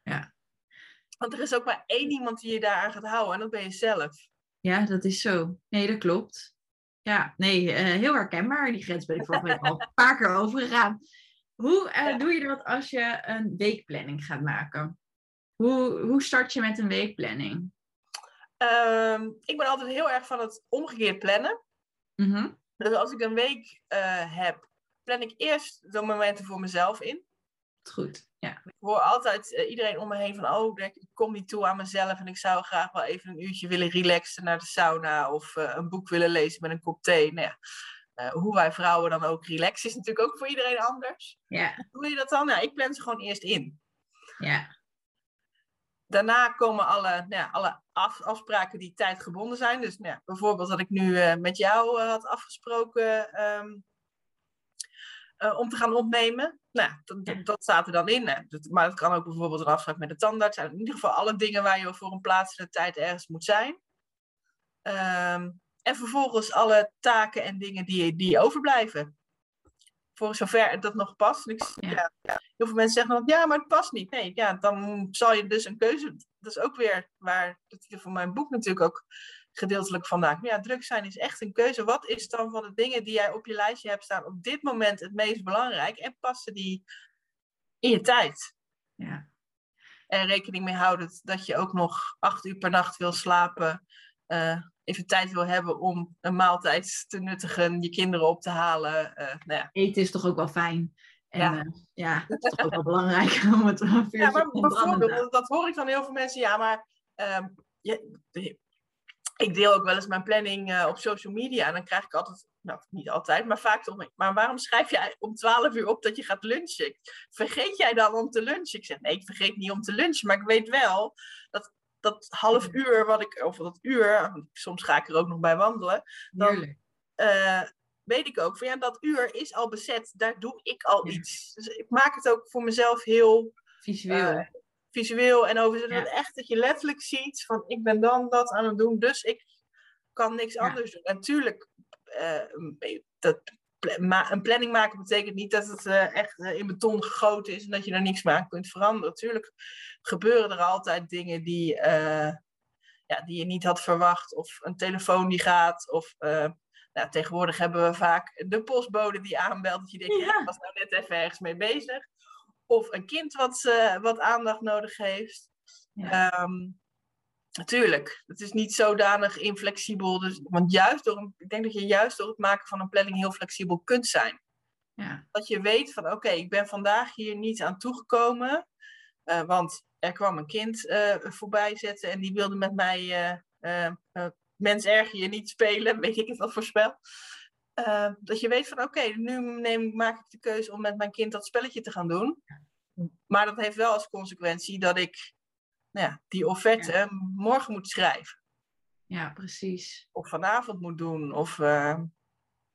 Ja. Want er is ook maar één iemand die je daaraan gaat houden en dat ben je zelf. Ja, dat is zo. Nee, dat klopt. Ja, nee, uh, heel herkenbaar. Die grens ben ik vorige week al een paar keer overgegaan. Hoe uh, doe je dat als je een weekplanning gaat maken? Hoe, hoe start je met een weekplanning? Um, ik ben altijd heel erg van het omgekeerd plannen. Mm -hmm. Dus als ik een week uh, heb, plan ik eerst de momenten voor mezelf in. Goed. Ja. Ik hoor altijd uh, iedereen om me heen van, oh, ik kom niet toe aan mezelf en ik zou graag wel even een uurtje willen relaxen naar de sauna of uh, een boek willen lezen met een kop thee. Nou ja, uh, hoe wij vrouwen dan ook relaxen is natuurlijk ook voor iedereen anders. Ja. Hoe doe je dat dan? Nou, ik plan ze gewoon eerst in. Ja. Daarna komen alle, nou ja, alle af, afspraken die tijdgebonden zijn. Dus nou ja, bijvoorbeeld dat ik nu met jou had afgesproken... Um, eh, om te gaan opnemen. Nou, dat, dat staat er dan in. Hè. maar het kan ook bijvoorbeeld een afspraak met de tandarts. In ieder geval alle dingen waar je voor een plaatselijke tijd ergens moet zijn. Ehm, en vervolgens alle taken en dingen die, die overblijven. Voor zover dat nog past. Ik, ja. heel veel mensen zeggen dan, ja, maar het past niet. Nee, ja, dan zal je dus een keuze... Dat is ook weer waar de titel van mijn boek natuurlijk ook gedeeltelijk vandaag. Ja, druk zijn is echt een keuze. Wat is dan van de dingen die jij op je lijstje hebt staan op dit moment het meest belangrijk? En passen die in je tijd? Ja. En rekening mee houden dat je ook nog acht uur per nacht wil slapen. Uh, even tijd wil hebben om een maaltijd te nuttigen, je kinderen op te halen. Uh, nou ja. Eten is toch ook wel fijn. En ja, uh, ja dat is toch ook wel belangrijk om het Ja, maar bijvoorbeeld, dat hoor ik van heel veel mensen. Ja, maar uh, je, ik deel ook wel eens mijn planning uh, op social media. En dan krijg ik altijd, nou niet altijd, maar vaak toch. Maar waarom schrijf je om 12 uur op dat je gaat lunchen? Vergeet jij dan om te lunchen? Ik zeg nee, ik vergeet niet om te lunchen. Maar ik weet wel dat dat half uur wat ik, of dat uur, soms ga ik er ook nog bij wandelen. Dan uh, weet ik ook van ja, dat uur is al bezet. Daar doe ik al iets. Dus ik maak het ook voor mezelf heel. Visueel. Uh, visueel en over ja. echt dat je letterlijk ziet van ik ben dan dat aan het doen, dus ik kan niks anders doen. Natuurlijk, uh, dat, een planning maken betekent niet dat het uh, echt in beton gegoten is en dat je daar niks meer aan kunt veranderen. Natuurlijk gebeuren er altijd dingen die, ja, die je niet had verwacht, of een telefoon die gaat, of nou, tegenwoordig hebben we vaak de postbode die aanbelt, dat je denkt, ja. ik was nou net even ergens mee bezig. Of een kind wat, uh, wat aandacht nodig heeft. Ja. Um, natuurlijk, het is niet zodanig inflexibel. Dus, want juist door, ik denk dat je juist door het maken van een planning heel flexibel kunt zijn. Ja. Dat je weet van oké, ik ben vandaag hier niet aan toegekomen. Uh, want er kwam een kind uh, voorbij zetten en die wilde met mij mens erger je niet spelen, weet ik het wat voor spel. Uh, dat je weet van oké, okay, nu neem, maak ik de keuze om met mijn kind dat spelletje te gaan doen. Maar dat heeft wel als consequentie dat ik nou ja, die offerte ja. morgen moet schrijven. Ja, precies. Of vanavond moet doen. Of, uh...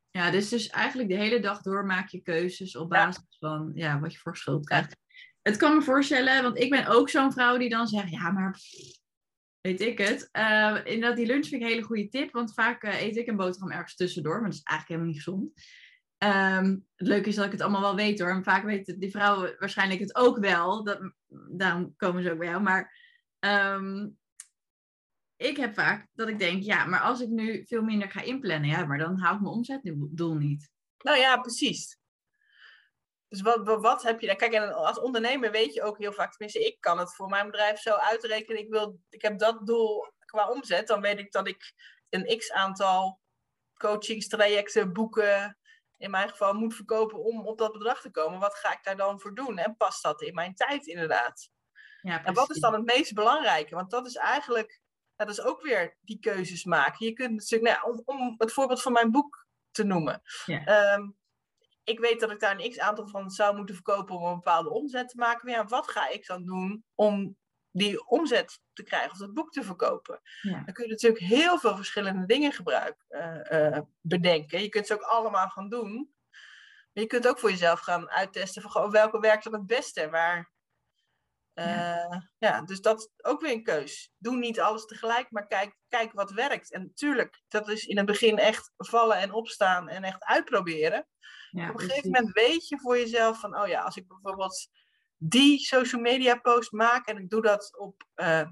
Ja, dus, dus eigenlijk de hele dag door maak je keuzes op basis ja. van ja, wat je voor schuld krijgt. Het kan me voorstellen, want ik ben ook zo'n vrouw die dan zegt, ja, maar weet ik het. Uh, inderdaad, die lunch vind ik een hele goede tip, want vaak uh, eet ik een boterham ergens tussendoor, maar dat is eigenlijk helemaal niet gezond. Um, het leuke is dat ik het allemaal wel weet hoor. En vaak weten die vrouwen waarschijnlijk het ook wel. Dat, daarom komen ze ook bij jou. Maar um, ik heb vaak dat ik denk, ja, maar als ik nu veel minder ga inplannen, ja, maar dan hou ik mijn omzetdoel niet. Nou ja, precies. Dus wat, wat, wat, heb je daar? Kijk, en als ondernemer weet je ook heel vaak, tenminste, ik kan het voor mijn bedrijf zo uitrekenen. Ik, wil, ik heb dat doel qua omzet. Dan weet ik dat ik een x aantal coachingstrajecten, boeken, in mijn geval moet verkopen om op dat bedrag te komen. Wat ga ik daar dan voor doen? En past dat in mijn tijd inderdaad? Ja, en wat is dan het meest belangrijke? Want dat is eigenlijk, dat is ook weer die keuzes maken. Je kunt natuurlijk, nou, om, om het voorbeeld van mijn boek te noemen. Ja. Um, ik weet dat ik daar een x aantal van zou moeten verkopen om een bepaalde omzet te maken. Maar ja, wat ga ik dan doen om die omzet te krijgen of dat boek te verkopen? Ja. Dan kun je natuurlijk heel veel verschillende dingen gebruiken, uh, uh, bedenken. Je kunt ze ook allemaal gaan doen. Maar je kunt ook voor jezelf gaan uittesten van welke werkt dan het beste. Waar, ja. ja. dus dat is ook weer een keus. Doe niet alles tegelijk, maar kijk, kijk wat werkt. En natuurlijk, dat is in het begin echt vallen en opstaan en echt uitproberen. Ja, op een gegeven moment weet je voor jezelf van, oh ja, als ik bijvoorbeeld die social media post maak en ik doe dat op uh,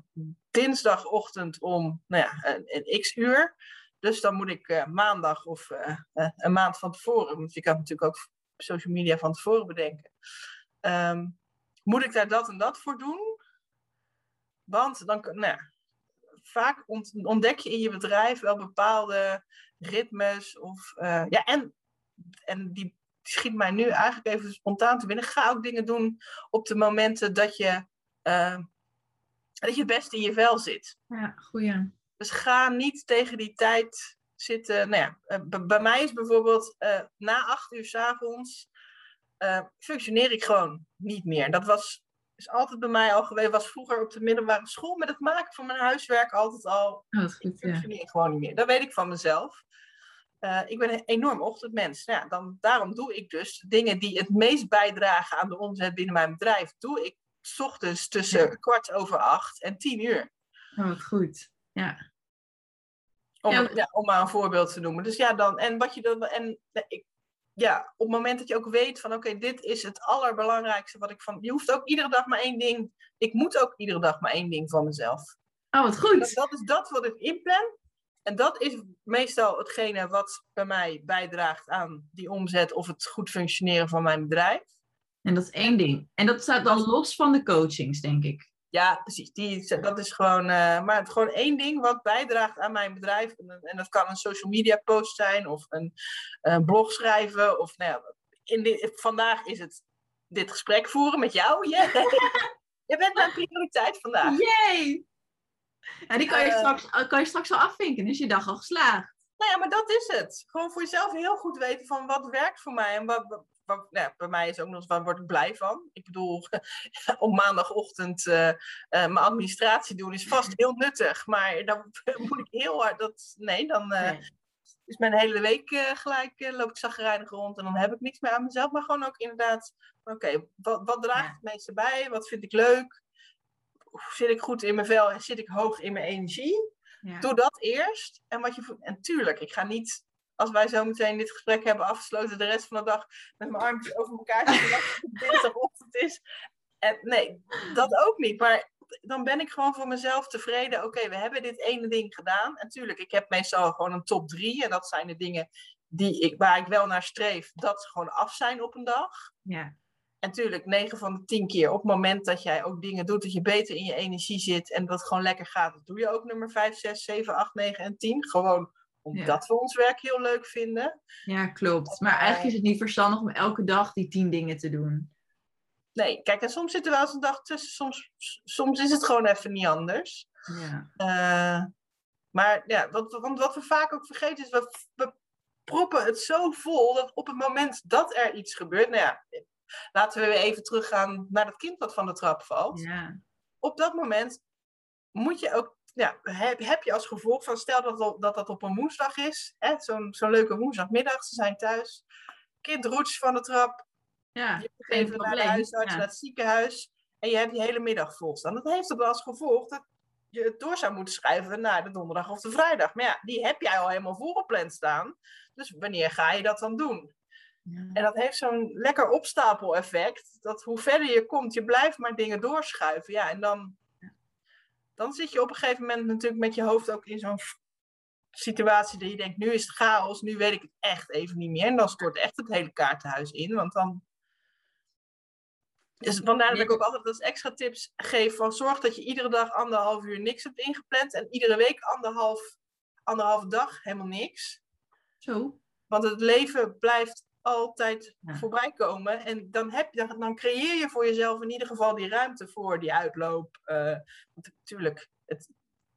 dinsdagochtend om nou ja, een, een, x uur. Dus dan moet ik uh, maandag of uh, een maand van tevoren, want je kan natuurlijk ook social media van tevoren bedenken. Um, moet ik daar dat en dat voor doen? Want dan, nou ja, vaak ontdek je in je bedrijf wel bepaalde ritmes of ja, en en die schiet mij nu eigenlijk even spontaan te binnen. Ga ook dingen doen op de momenten dat je, uh, dat je best in je vel zit. Ja, goeie. Dus ga niet tegen die tijd zitten. Nou ja, uh, bij mij is bijvoorbeeld uh, na acht uur s avonds functioneer ik gewoon niet meer. Dat was is altijd bij mij al geweest. Was vroeger op de middelbare school met het maken van mijn huiswerk altijd al. Oh, goed, ik functioneer ja. gewoon niet meer. Dat weet ik van mezelf. eh, ik ben een enorm ochtendmens. Nou ja, dan, daarom doe ik dus dingen die het meest bijdragen aan de omzet binnen mijn bedrijf. Doe ik 's ochtends tussen Ja. kwart over acht en tien uur. Oh, wat goed. Ja. Om, Ja. ja, om maar een voorbeeld te noemen. Dus ja, dan, en wat je dan, en eh, ik, ja, op het moment dat je ook weet van, oké, dit is het allerbelangrijkste wat ik van, je hoeft ook iedere dag maar één ding, ik moet ook iedere dag maar één ding van mezelf. Oh, wat Dat, goed. dat is dat wat ik inplan. En dat is meestal hetgene wat bij mij bijdraagt aan die omzet of het goed functioneren van mijn bedrijf. En dat is één ding. En dat staat dan los van de coachings, denk ik. Ja, precies. Die, dat is gewoon, eh, maar gewoon één ding wat bijdraagt aan mijn bedrijf. En, en dat kan een social media post zijn of een, een blog schrijven. Of nou ja, in vandaag is het dit gesprek voeren met jou. Yeah. Je bent mijn prioriteit vandaag. Yay! Ja, die kan je, Eh. straks, kan je straks al afvinken. Dus je dag al geslaagd. Nou ja, maar dat is het. Gewoon voor jezelf heel goed weten van wat werkt voor mij. En wat- nou ja, bij mij is ook nog eens, waar word ik blij van? Ik bedoel, op maandagochtend eh, eh, mijn administratie doen is vast heel nuttig. Maar dan moet ik heel hard, dat, nee, dan eh, Nee. is mijn hele week gelijk, loop ik zagrijnig rond. En dan heb ik niks meer aan mezelf. Maar gewoon ook inderdaad, oké, wat, wat draagt Ja. het meeste bij? Wat vind ik leuk? Zit ik goed in mijn vel? Zit ik hoog in mijn energie? Ja. Doe dat eerst. En, wat je, en tuurlijk, ik ga niet, als wij zo meteen dit gesprek hebben afgesloten, de rest van de dag met mijn armpjes over elkaar zitten, het dinsdagochtend is. En, nee, dat ook niet. Maar dan ben ik gewoon voor mezelf tevreden. Oké, we hebben dit ene ding gedaan. En tuurlijk, ik heb meestal gewoon een top drie. En dat zijn de dingen die ik, waar ik wel naar streef, dat ze gewoon af zijn op een dag. Ja. En natuurlijk, 9 van de 10 keer op het moment dat jij ook dingen doet, dat je beter in je energie zit en dat het gewoon lekker gaat, dat doe je ook nummer 5, 6, 7, 8, 9 en 10. Gewoon omdat we ons werk heel leuk vinden. ja, klopt. Maar eigenlijk is het niet verstandig om elke dag die tien dingen te doen. Nee, kijk, en soms zit er wel eens een dag tussen, soms, soms is het gewoon even niet anders. Ja. Eh, maar ja, wat, want wat we vaak ook vergeten is, we, we proppen het zo vol dat op het moment dat er iets gebeurt, nou ja, laten we weer even teruggaan naar dat kind dat van de trap valt. ja. op dat moment moet je ook, ja, heb, heb je als gevolg van, stel dat dat, dat, op een woensdag is, hè, zo'n zo'n leuke woensdagmiddag, ze zijn thuis, kind roets van de trap, Ja, je moet geen even naar de probleem. huisarts, Ja. naar het ziekenhuis, en je hebt die hele middag vol staan. Dat heeft er als gevolg dat je het door zou moeten schrijven naar de donderdag of de vrijdag. Maar ja, die heb jij al helemaal voorgepland staan. Dus wanneer ga je dat dan doen? Ja. En dat heeft zo'n lekker opstapeleffect. Dat hoe verder je komt, je blijft maar dingen doorschuiven. Ja, en dan, dan zit je op een gegeven moment natuurlijk met je hoofd ook in zo'n situatie dat je denkt, nu is het chaos, nu weet ik het echt even niet meer. En dan stort echt het hele kaartenhuis in. Want dan. Dus vandaar dat ik ook altijd als extra tips geef van zorg dat je iedere dag anderhalf uur niks hebt ingepland. En iedere week anderhalf, anderhalve dag helemaal niks. Zo. Want het leven blijft altijd Ja. voorbij komen. En dan, heb je, dan, dan creëer je voor jezelf in ieder geval die ruimte voor die uitloop. Eh, want natuurlijk, het,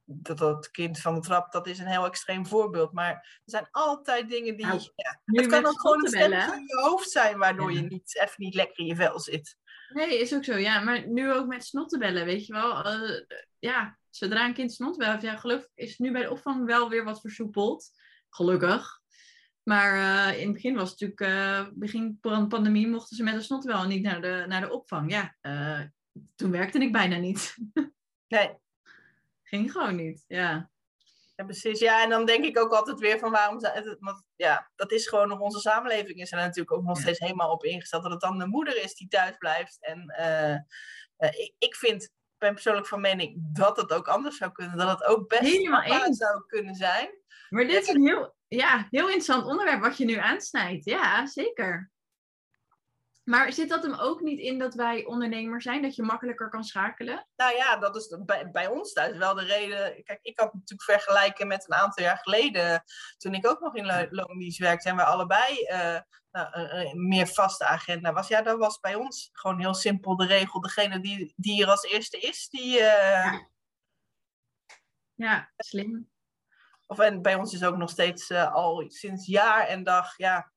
dat, dat kind van de trap, dat is een heel extreem voorbeeld. Maar er zijn altijd dingen die... Nou, ja, het kan ook gewoon een stemmetje in je hoofd zijn... waardoor Ja. je niet, even niet lekker in je vel zit. Nee, is ook zo. Ja, maar nu ook met snottenbellen, weet je wel. Eh, ja, zodra een kind snottenbellen heeft, ja, gelukkig is het nu bij de opvang wel weer wat versoepeld. Gelukkig. Maar eh, in het begin was het natuurlijk, eh, begin van de pandemie, mochten ze met een snottenbel niet naar de, naar de opvang. Ja, eh, toen werkte ik bijna niet. Nee, Ging gewoon niet, ja. ja, precies. Ja, en dan denk ik ook altijd weer van waarom... Want ja, dat is gewoon nog onze samenleving is er natuurlijk ook nog Ja. steeds helemaal op ingesteld... dat het dan de moeder is die thuis blijft. En ik, ik vind, ben persoonlijk van mening dat het ook anders zou kunnen. Dat het ook best Helemaal zou kunnen zijn. Maar dit is een heel, ja, heel interessant onderwerp wat je nu aansnijdt. Ja, zeker. Maar zit dat hem ook niet in dat wij ondernemer zijn, dat je makkelijker kan schakelen? Nou ja, dat is bij, bij ons thuis wel de reden. Kijk, ik had het natuurlijk vergelijken met een aantal jaar geleden. Toen ik ook nog in lo- loondienst werkte. En we allebei eh, nou, een- meer vaste agenda was. Ja, dat was bij ons gewoon heel simpel de regel. Degene die, die er als eerste is, die. eh, Ja, slim. Of en bij ons is ook nog steeds eh, al sinds jaar en dag. Ja,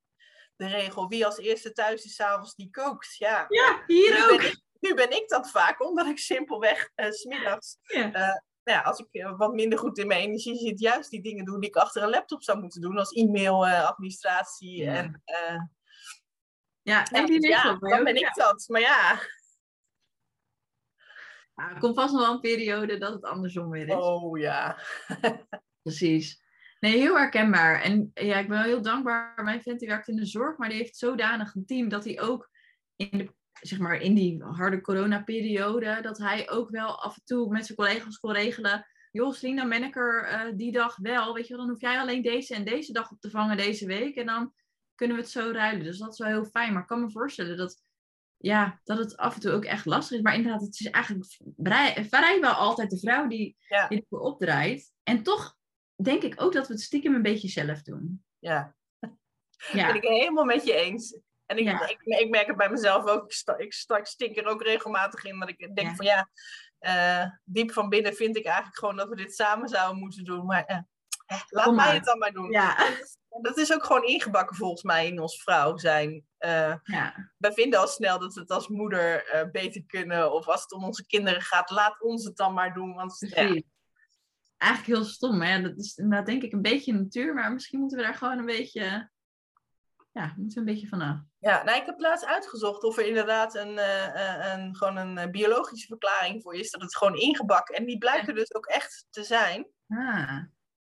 de regel. Wie als eerste thuis is, s'avonds die kookt. Ja. Ja, Nu hier ben, ook. ik, nu ben ik dat vaak, omdat ik simpelweg 's smiddags Ja. eh, nou ja, als ik wat minder goed in mijn energie zit, juist die dingen doen die ik achter een laptop zou moeten doen, als e-mail, uh, administratie Ja. en... Ja, en die dus ja, dan ben ik dat. Maar ja, Ja, er komt vast nog wel een periode dat het andersom weer is. oh ja. Precies. Nee, heel herkenbaar. En ja, ik ben wel heel dankbaar. Mijn vent die werkt in de zorg, maar die heeft zodanig een team dat hij ook in, de, zeg maar, in die harde coronaperiode, dat hij ook wel af en toe met zijn collega's kon regelen. Joh, Slien, dan ben ik er eh, die dag wel. Weet je wel, dan hoef jij alleen deze en deze dag op te vangen deze week. En dan kunnen we het zo ruilen. Dus dat is wel heel fijn. Maar ik kan me voorstellen dat, ja, dat het af en toe ook echt lastig is. Maar inderdaad, het is eigenlijk vrij, vrijwel altijd de vrouw die, Ja. die ervoor opdraait. En toch denk ik ook dat we het stiekem een beetje zelf doen. Ja, Ja, ben ik helemaal met je eens. En ik, Ja. ik, ik merk het bij mezelf ook. Ik, sta, ik, sta, ik stink er ook regelmatig in. Dat ik denk Ja. van ja, eh, diep van binnen vind ik eigenlijk gewoon dat we dit samen zouden moeten doen. Maar eh, laat Kom mij maar. het dan maar doen. ja, Dat is ook gewoon ingebakken volgens mij in ons vrouw zijn. Eh, ja. wij vinden al snel dat we het als moeder beter kunnen. Of als het om onze kinderen gaat, laat ons het dan maar doen. Want ja. Eigenlijk heel stom, hè? Dat is inderdaad denk ik een beetje natuur, maar misschien moeten we daar gewoon een beetje, ja, moeten we een beetje vanaf. Ja, nou, ik heb laatst uitgezocht of er inderdaad een, eh, eh, een, gewoon een eh, biologische verklaring voor is. Dat het gewoon ingebakken. En die blijken dus ook echt te zijn. Ah,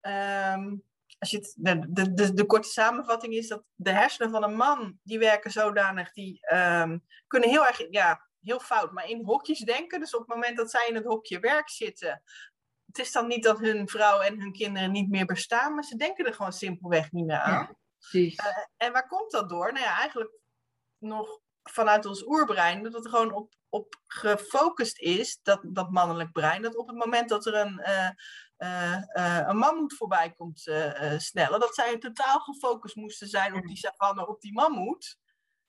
Ehm, als je het, de, de, de, de korte samenvatting is dat de hersenen van een man, die werken zodanig, die ehm, kunnen heel erg, ja, heel fout, maar in hokjes denken. Dus op het moment dat zij in het hokje werk zitten, het is dan niet dat hun vrouw en hun kinderen niet meer bestaan, maar ze denken er gewoon simpelweg niet meer aan. ja, precies. En waar komt dat door? Nou ja, eigenlijk nog vanuit ons oerbrein, dat het gewoon op, op gefocust is, dat, dat mannelijk brein, dat op het moment dat er een, eh, eh, eh, een mammoet voorbij komt eh, eh, snellen, dat zij totaal gefocust moesten zijn op die savanne, op die mammoet.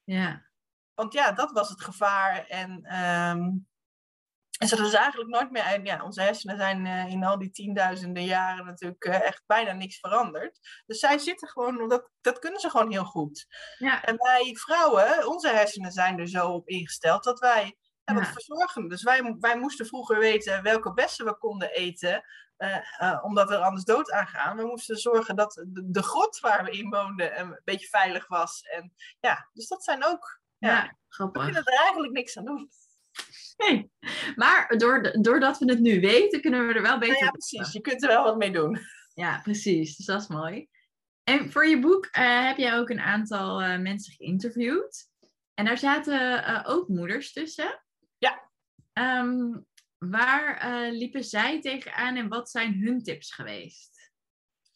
Ja, Want ja, dat was het gevaar. En, ehm en ze is eigenlijk nooit meer. En ja, onze hersenen zijn eh, in al die tienduizenden jaren natuurlijk eh, echt bijna niks veranderd. Dus zij zitten gewoon, dat, dat kunnen ze gewoon heel goed. ja, En wij vrouwen, onze hersenen zijn er zo op ingesteld dat wij ja, dat verzorgen. Dus wij, wij moesten vroeger weten welke bessen we konden eten, eh, eh, omdat we er anders dood aan gaan. We moesten zorgen dat de, de grot waar we in woonden eh, een beetje veilig was. En ja, dus dat zijn ook. ja, Ja, we grappig. kunnen er eigenlijk niks aan doen. Nee. Maar door, doordat we het nu weten, kunnen we er wel beter Nou ja, precies. Je kunt er wel wat mee doen. Ja, precies. Dus dat is mooi. En voor je boek eh, heb jij ook een aantal eh, mensen geïnterviewd. En daar zaten eh, ook moeders tussen. Ja. Ehm, waar liepen zij tegenaan en wat zijn hun tips geweest?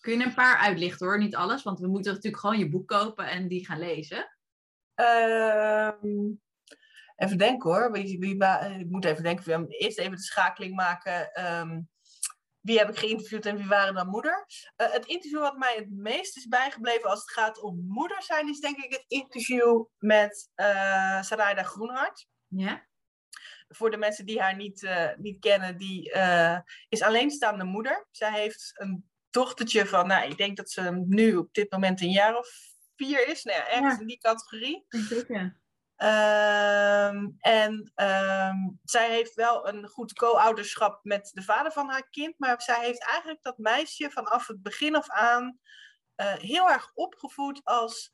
Kun je een paar uitlichten hoor, niet alles, want we moeten natuurlijk gewoon je boek kopen en die gaan lezen. Even denken hoor. Wie, wie, wa- ik moet even denken. Eerst even de schakeling maken. Ehm, wie heb ik geïnterviewd en wie waren dan moeder? Eh, het interview wat mij het meest is bijgebleven als het gaat om moeder zijn, is denk ik het interview met uh, Sarayda Groenhart. Ja, Voor de mensen die haar niet, eh, niet kennen, die eh, is alleenstaande moeder. Zij heeft een dochtertje van, nou, ik denk dat ze nu op dit moment een jaar of vier is. Nou ja, ergens Ja. in die categorie. ik denk ja. Ehm, en ehm, zij heeft wel een goed co-ouderschap met de vader van haar kind. Maar zij heeft eigenlijk dat meisje vanaf het begin af aan eh, heel erg opgevoed als.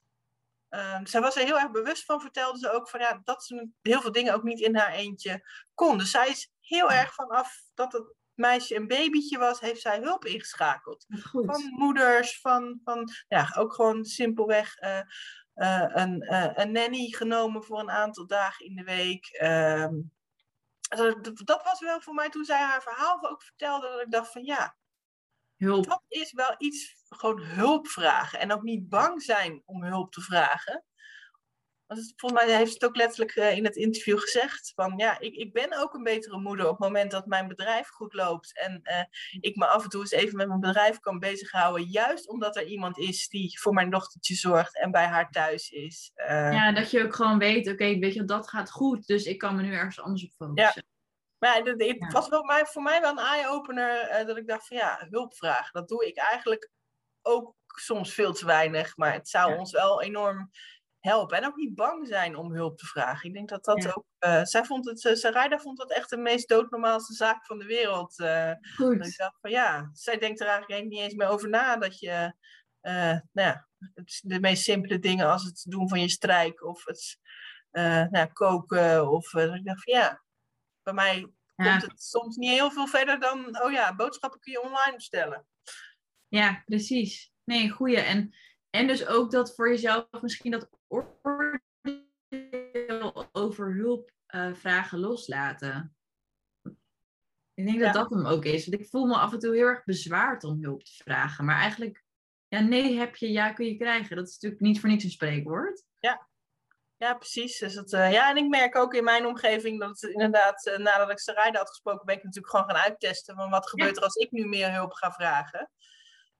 ehm, zij was er heel erg bewust van, vertelde ze ook van ja, dat ze heel veel dingen ook niet in haar eentje kon. Dus zij is heel erg vanaf dat het meisje een babytje was, heeft zij hulp ingeschakeld goed. van moeders, van, van ja, ook gewoon simpelweg eh, eh, een, eh, een nanny genomen voor een aantal dagen in de week. Ehm, dat, dat was wel voor mij toen zij haar verhaal ook vertelde, dat ik dacht van ja, Hulp. dat is wel iets, gewoon hulp vragen en ook niet bang zijn om hulp te vragen. Volgens mij heeft ze het ook letterlijk eh, in het interview gezegd. Van ja, ik, ik ben ook een betere moeder op het moment dat mijn bedrijf goed loopt. En eh, ik me af en toe eens even met mijn bedrijf kan bezighouden. Juist omdat er iemand is die voor mijn dochtertje zorgt en bij haar thuis is. Eh, Ja, dat je ook gewoon weet, oké, weet je, dat gaat goed, dus ik kan me nu ergens anders op focussen. Maar ja, dit- het Ja. was wel voor mij wel een eye-opener dat ik dacht van ja, hulp vragen. Dat doe ik eigenlijk ook soms veel te weinig. Maar het zou Ja. ons wel enorm helpen. En ook niet bang zijn om hulp te vragen. Ik denk dat dat ook... Uh, zij vond het, uh, Sarayda vond het echt de meest doodnormaalste zaak van de wereld. Uh, Goed. Ik dacht van ja, zij denkt er eigenlijk niet eens meer over na dat je... nou ja, de meest simpele dingen als het doen van je strijk of het nou, koken. Of ik dacht van ja, bij mij komt het soms niet heel veel verder dan... Oh ja, boodschappen kun je online bestellen. Ja, precies. Nee, goeie. En, en dus ook dat voor jezelf misschien dat oordeel over hulp uh, vragen loslaten. Ik denk dat dat hem ook is. Want ik voel me af en toe heel erg bezwaard om hulp te vragen. Maar eigenlijk, ja, nee heb je, ja kun je krijgen. Dat is natuurlijk niet voor niks een spreekwoord. Ja, ja precies. Dus dat, uh, ja, en ik merk ook in mijn omgeving dat het inderdaad, uh, nadat ik rijden had gesproken, ben ik natuurlijk gewoon gaan uittesten. Van wat gebeurt er als ik nu meer hulp ga vragen?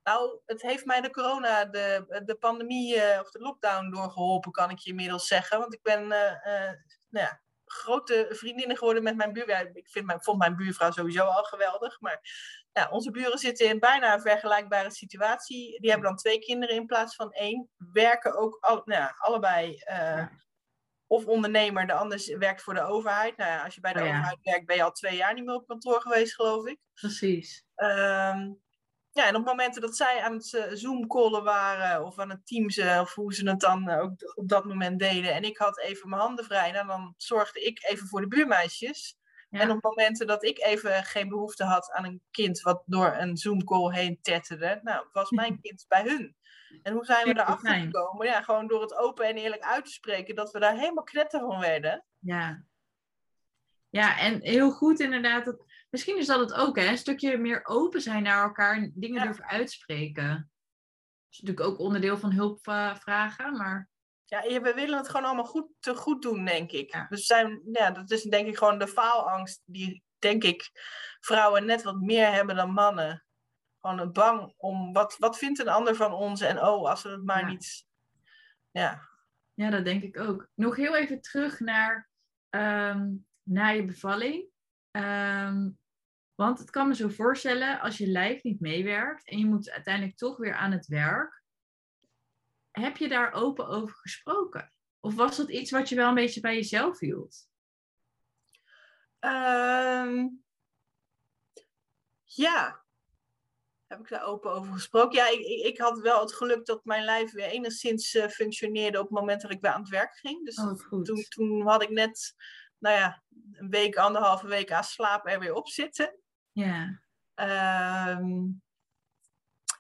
Nou, het heeft mij de corona, de, de pandemie uh, of de lockdown doorgeholpen, kan ik je inmiddels zeggen. Want ik ben uh, uh, nou ja, grote vriendinnen geworden met mijn buurvrouw. Ik vind mijn, vond mijn buurvrouw sowieso al geweldig. Maar ja, onze buren zitten in bijna een vergelijkbare situatie. Die hebben dan twee kinderen in plaats van één. Werken ook al, nou ja, allebei. Of ondernemer, de ander werkt voor de overheid. Nou ja, als je bij de oh, overheid werkt, ben je al twee jaar niet meer op kantoor geweest, geloof ik. Precies. Um, ja, en op momenten dat zij aan het uh, Zoom-callen waren of aan het Teams, of hoe ze het dan uh, ook op dat moment deden, en ik had even mijn handen vrij, nou, dan zorgde ik even voor de buurmeisjes. En op momenten dat ik even geen behoefte had aan een kind wat door een Zoom-call heen tetterde, nou, was mijn kind bij hun. En hoe zijn we daarachter gekomen? Ja, gewoon door het open en eerlijk uit te spreken, dat we daar helemaal knetter van werden. Ja. Ja, en heel goed inderdaad. Dat, misschien is dat het ook, hè? Een stukje meer open zijn naar elkaar en dingen durven uitspreken. Dat is natuurlijk ook onderdeel van hulp vragen, maar... Ja, we willen het gewoon allemaal goed, te goed doen, denk ik. Ja. Dus zijn, ja, dat is denk ik gewoon de faalangst die, denk ik, vrouwen net wat meer hebben dan mannen. Gewoon bang om, wat, wat vindt een ander van ons? En oh, als we het maar niet... Ja. ja, dat denk ik ook. Nog heel even terug naar um, na je bevalling. Um, want het kan me zo voorstellen, als je lijf niet meewerkt en je moet uiteindelijk toch weer aan het werk, heb je daar open over gesproken? Of was dat iets wat je wel een beetje bij jezelf hield? Um, ja, heb ik daar open over gesproken. Ja, ik, ik, had wel het geluk dat mijn lijf weer enigszins uh, functioneerde op het moment dat ik weer aan het werk ging. Dus oh, toen, toen had ik net nou ja, een week, anderhalve week aan slaap er weer op zitten. Ja. Um,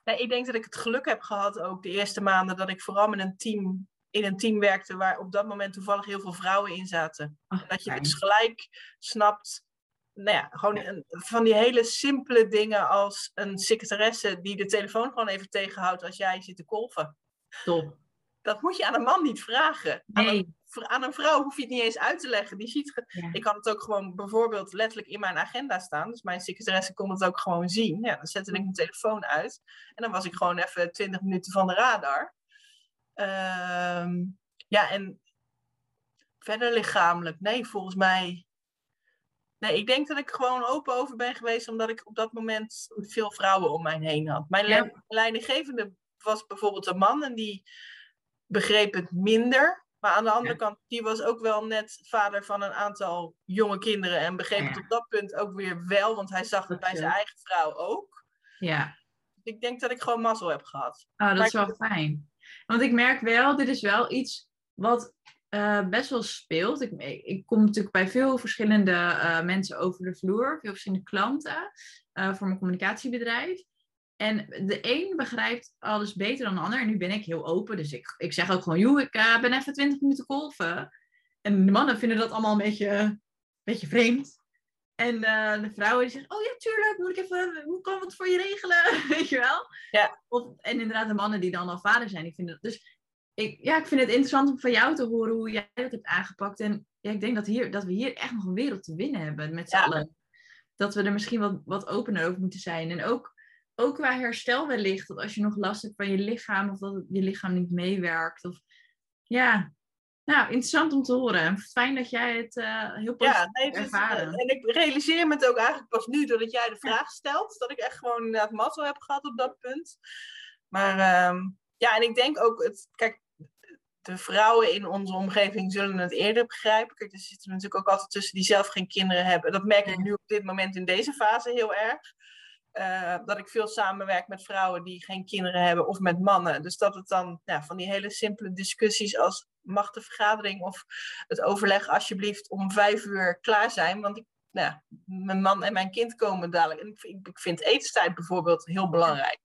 ik denk dat ik het geluk heb gehad ook de eerste maanden dat ik vooral met een team in een team werkte waar op dat moment toevallig heel veel vrouwen in zaten. dat je dus gelijk snapt, nou ja, gewoon van die hele simpele dingen als een secretaresse die de telefoon gewoon even tegenhoudt als jij zit te kolven. Top. Dat moet je aan een man niet vragen. Nee aan een vrouw hoef je het niet eens uit te leggen. Die ziet, Ik kan het ook gewoon bijvoorbeeld letterlijk in mijn agenda staan. Dus mijn secretaresse kon het ook gewoon zien. Ja, dan zette ik mijn telefoon uit. En dan was ik gewoon even 20 minuten van de radar. Ehm, ja, en verder lichamelijk. Nee, volgens mij. Nee, ik denk dat ik gewoon open over ben geweest, omdat ik op dat moment veel vrouwen om mij heen had. Mijn ja. leidinggevende was bijvoorbeeld een man en die begreep het minder. Maar aan de andere kant, die was ook wel net vader van een aantal jonge kinderen. En begreep het op dat punt ook weer wel, want hij zag het bij zijn eigen vrouw ook. Ja. Ik denk dat ik gewoon mazzel heb gehad. Oh, dat is wel fijn. Want ik merk wel, dit is wel iets wat uh, best wel speelt. Ik, ik kom natuurlijk bij veel verschillende uh, mensen over de vloer, veel verschillende klanten uh, voor mijn communicatiebedrijf. En de een begrijpt alles beter dan de ander. En nu ben ik heel open. Dus ik, ik zeg ook gewoon, joh, ik uh, ben even 20 minuten golven. En de mannen vinden dat allemaal een beetje, een beetje vreemd. En uh, de vrouwen die zeggen, oh ja, tuurlijk, moet ik even, hoe kan ik het voor je regelen? Weet je wel? Ja. Of, en inderdaad de mannen die dan al vader zijn, die vinden dat. Dus ik, ja, ik vind het interessant om van jou te horen hoe jij dat hebt aangepakt. En ja, ik denk dat, hier, dat we hier echt nog een wereld te winnen hebben met z'n ja. allen. Dat we er misschien wat, wat opener over moeten zijn. En ook ook qua herstel wellicht. Dat als je nog last hebt van je lichaam of dat je lichaam niet meewerkt. Of, ja, nou, interessant om te horen. Fijn dat jij het uh, heel positief ja, nee, dus, ervaren. en ik realiseer me het ook eigenlijk pas nu doordat jij de vraag stelt. Dat ik echt gewoon inderdaad mazzel heb gehad op dat punt. Maar um, ja, en ik denk ook, het, kijk, de vrouwen in onze omgeving zullen het eerder begrijpen. Kijk, er zitten natuurlijk ook altijd tussen die zelf geen kinderen hebben. Dat merk ik nu op dit moment in deze fase heel erg. Uh, dat ik veel samenwerk met vrouwen die geen kinderen hebben of met mannen. Dus dat het dan ja, van die hele simpele discussies als mag de vergadering of het overleg alsjeblieft om vijf uur klaar zijn. Want ik, nou, mijn man en mijn kind komen dadelijk. En ik, ik vind etenstijd bijvoorbeeld heel belangrijk.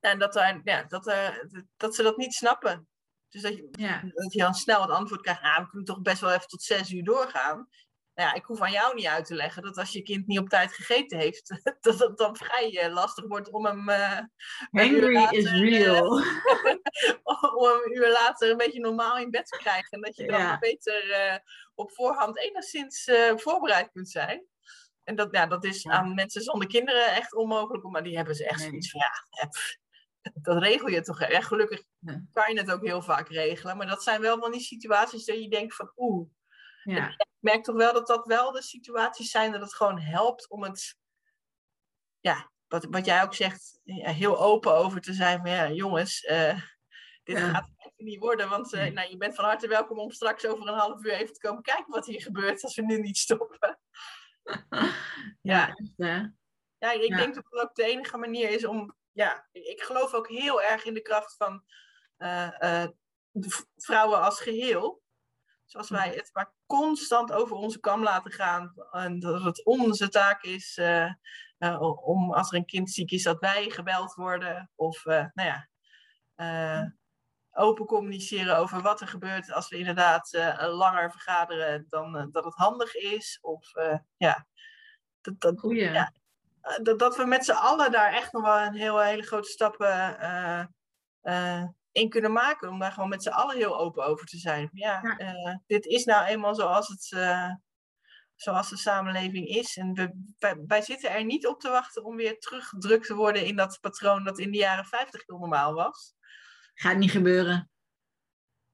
En dat, ja, dat, er, dat ze dat niet snappen. Dus dat je, ja. dat je dan snel het antwoord krijgt, nou, we kunnen toch best wel even tot zes uur doorgaan. Nou ja, ik hoef aan jou niet uit te leggen dat als je kind niet op tijd gegeten heeft, dat het dan vrij uh, lastig wordt om hem. Uh, Hungry later, is real. Uh, om hem een uur later een beetje normaal in bed te krijgen. En dat je dan ja. beter op voorhand enigszins voorbereid kunt zijn. En dat, ja, dat is ja. aan mensen zonder kinderen echt onmogelijk, maar die hebben ze echt nee. zoiets van ja, dat regel je toch. Ja, gelukkig kan je het ook heel vaak regelen. Maar dat zijn wel van die situaties dat je denkt van oeh. Ja. Ik merk toch wel dat dat wel de situaties zijn dat het gewoon helpt om het. Ja, wat, wat jij ook zegt, ja, heel open over te zijn. Maar ja, jongens, uh, dit ja. gaat even niet worden. Want uh, nou, je bent van harte welkom om straks over een half uur even te komen kijken wat hier gebeurt als we nu niet stoppen. ja, ja. ja, ik denk dat het ook de enige manier is om ja, ik geloof ook heel erg in de kracht van uh, vrouwen als geheel. Zoals wij het maar constant over onze kam laten gaan. En dat het onze taak is uh, om als er een kind ziek is, dat wij gebeld worden. Of nou ja, open communiceren over wat er gebeurt als we inderdaad langer vergaderen dan dat het handig is. Of ja, dat, dat, ja, eh, dat, dat we met z'n allen daar echt nog wel een heel, hele grote stappen uh, uh, in kunnen maken. Om daar gewoon met z'n allen heel open over te zijn. Ja, ja. dit is nou eenmaal zoals, het, zoals de samenleving is. En we, wij, wij, zitten er niet op te wachten om weer teruggedrukt te worden in dat patroon dat in de jaren 50 heel normaal was. Gaat niet gebeuren.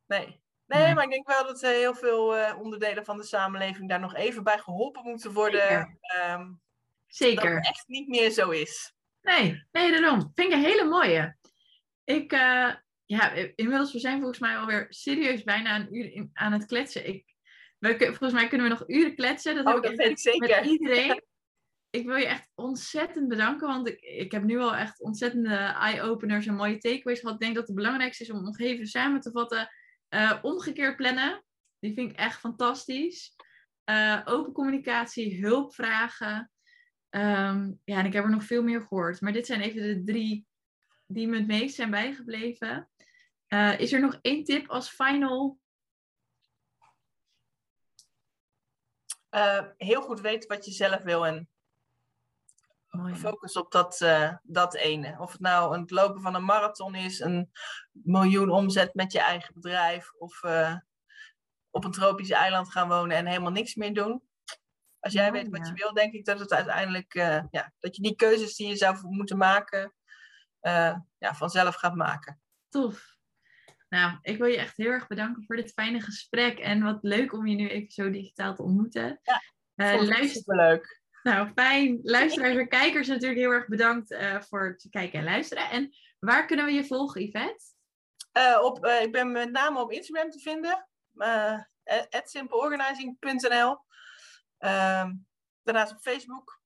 Nee. Nee, maar ik denk wel dat heel veel onderdelen van de samenleving daar nog even bij geholpen moeten worden. Zeker. Dat het echt niet meer zo is. Nee, nee, daarom. Vind ik een hele mooie. Ik, uh, ja, inmiddels, we zijn volgens mij alweer serieus bijna een uur aan het kletsen. Ik, we, volgens mij kunnen we nog uren kletsen. Dat, oh, heb dat ik zeker. Met iedereen. ik wil je echt ontzettend bedanken, want ik, ik heb nu al echt ontzettende eye-openers en mooie takeaways gehad. Ik denk dat het belangrijkste is om nog even samen te vatten. Uh, omgekeerd plannen, die vind ik echt fantastisch. Uh, open communicatie, hulp vragen. Um, ja, en ik heb er nog veel meer gehoord. Maar dit zijn even de drie die me het meest zijn bijgebleven. Uh, is er nog één tip als final? Uh, heel goed weten wat je zelf wil en oh, focus op dat, uh, dat ene. Of het nou het lopen van een marathon is, een miljoen omzet met je eigen bedrijf, of op een tropisch eiland gaan wonen en helemaal niks meer doen. Als jij weet wat je wil, denk ik dat het uiteindelijk, ja, dat je die keuzes die je zou moeten maken, ja, vanzelf gaat maken. Tof. Nou, ik wil je echt heel erg bedanken voor dit fijne gesprek. En wat leuk om je nu even zo digitaal te ontmoeten. Ja, uh, luister... superleuk. Nou, fijn. Luisteraars en kijkers natuurlijk heel erg bedankt voor het kijken en luisteren. En waar kunnen we je volgen, Yvette? op, ik ben met name op Instagram te vinden. at simpleorganizing.nl Um, daarnaast op Facebook.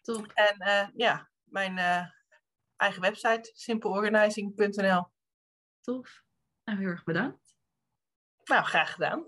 Top. En uh, ja, mijn uh, eigen website, simpleorganizing.nl. Tof. Nou, heel erg bedankt. Nou, graag gedaan.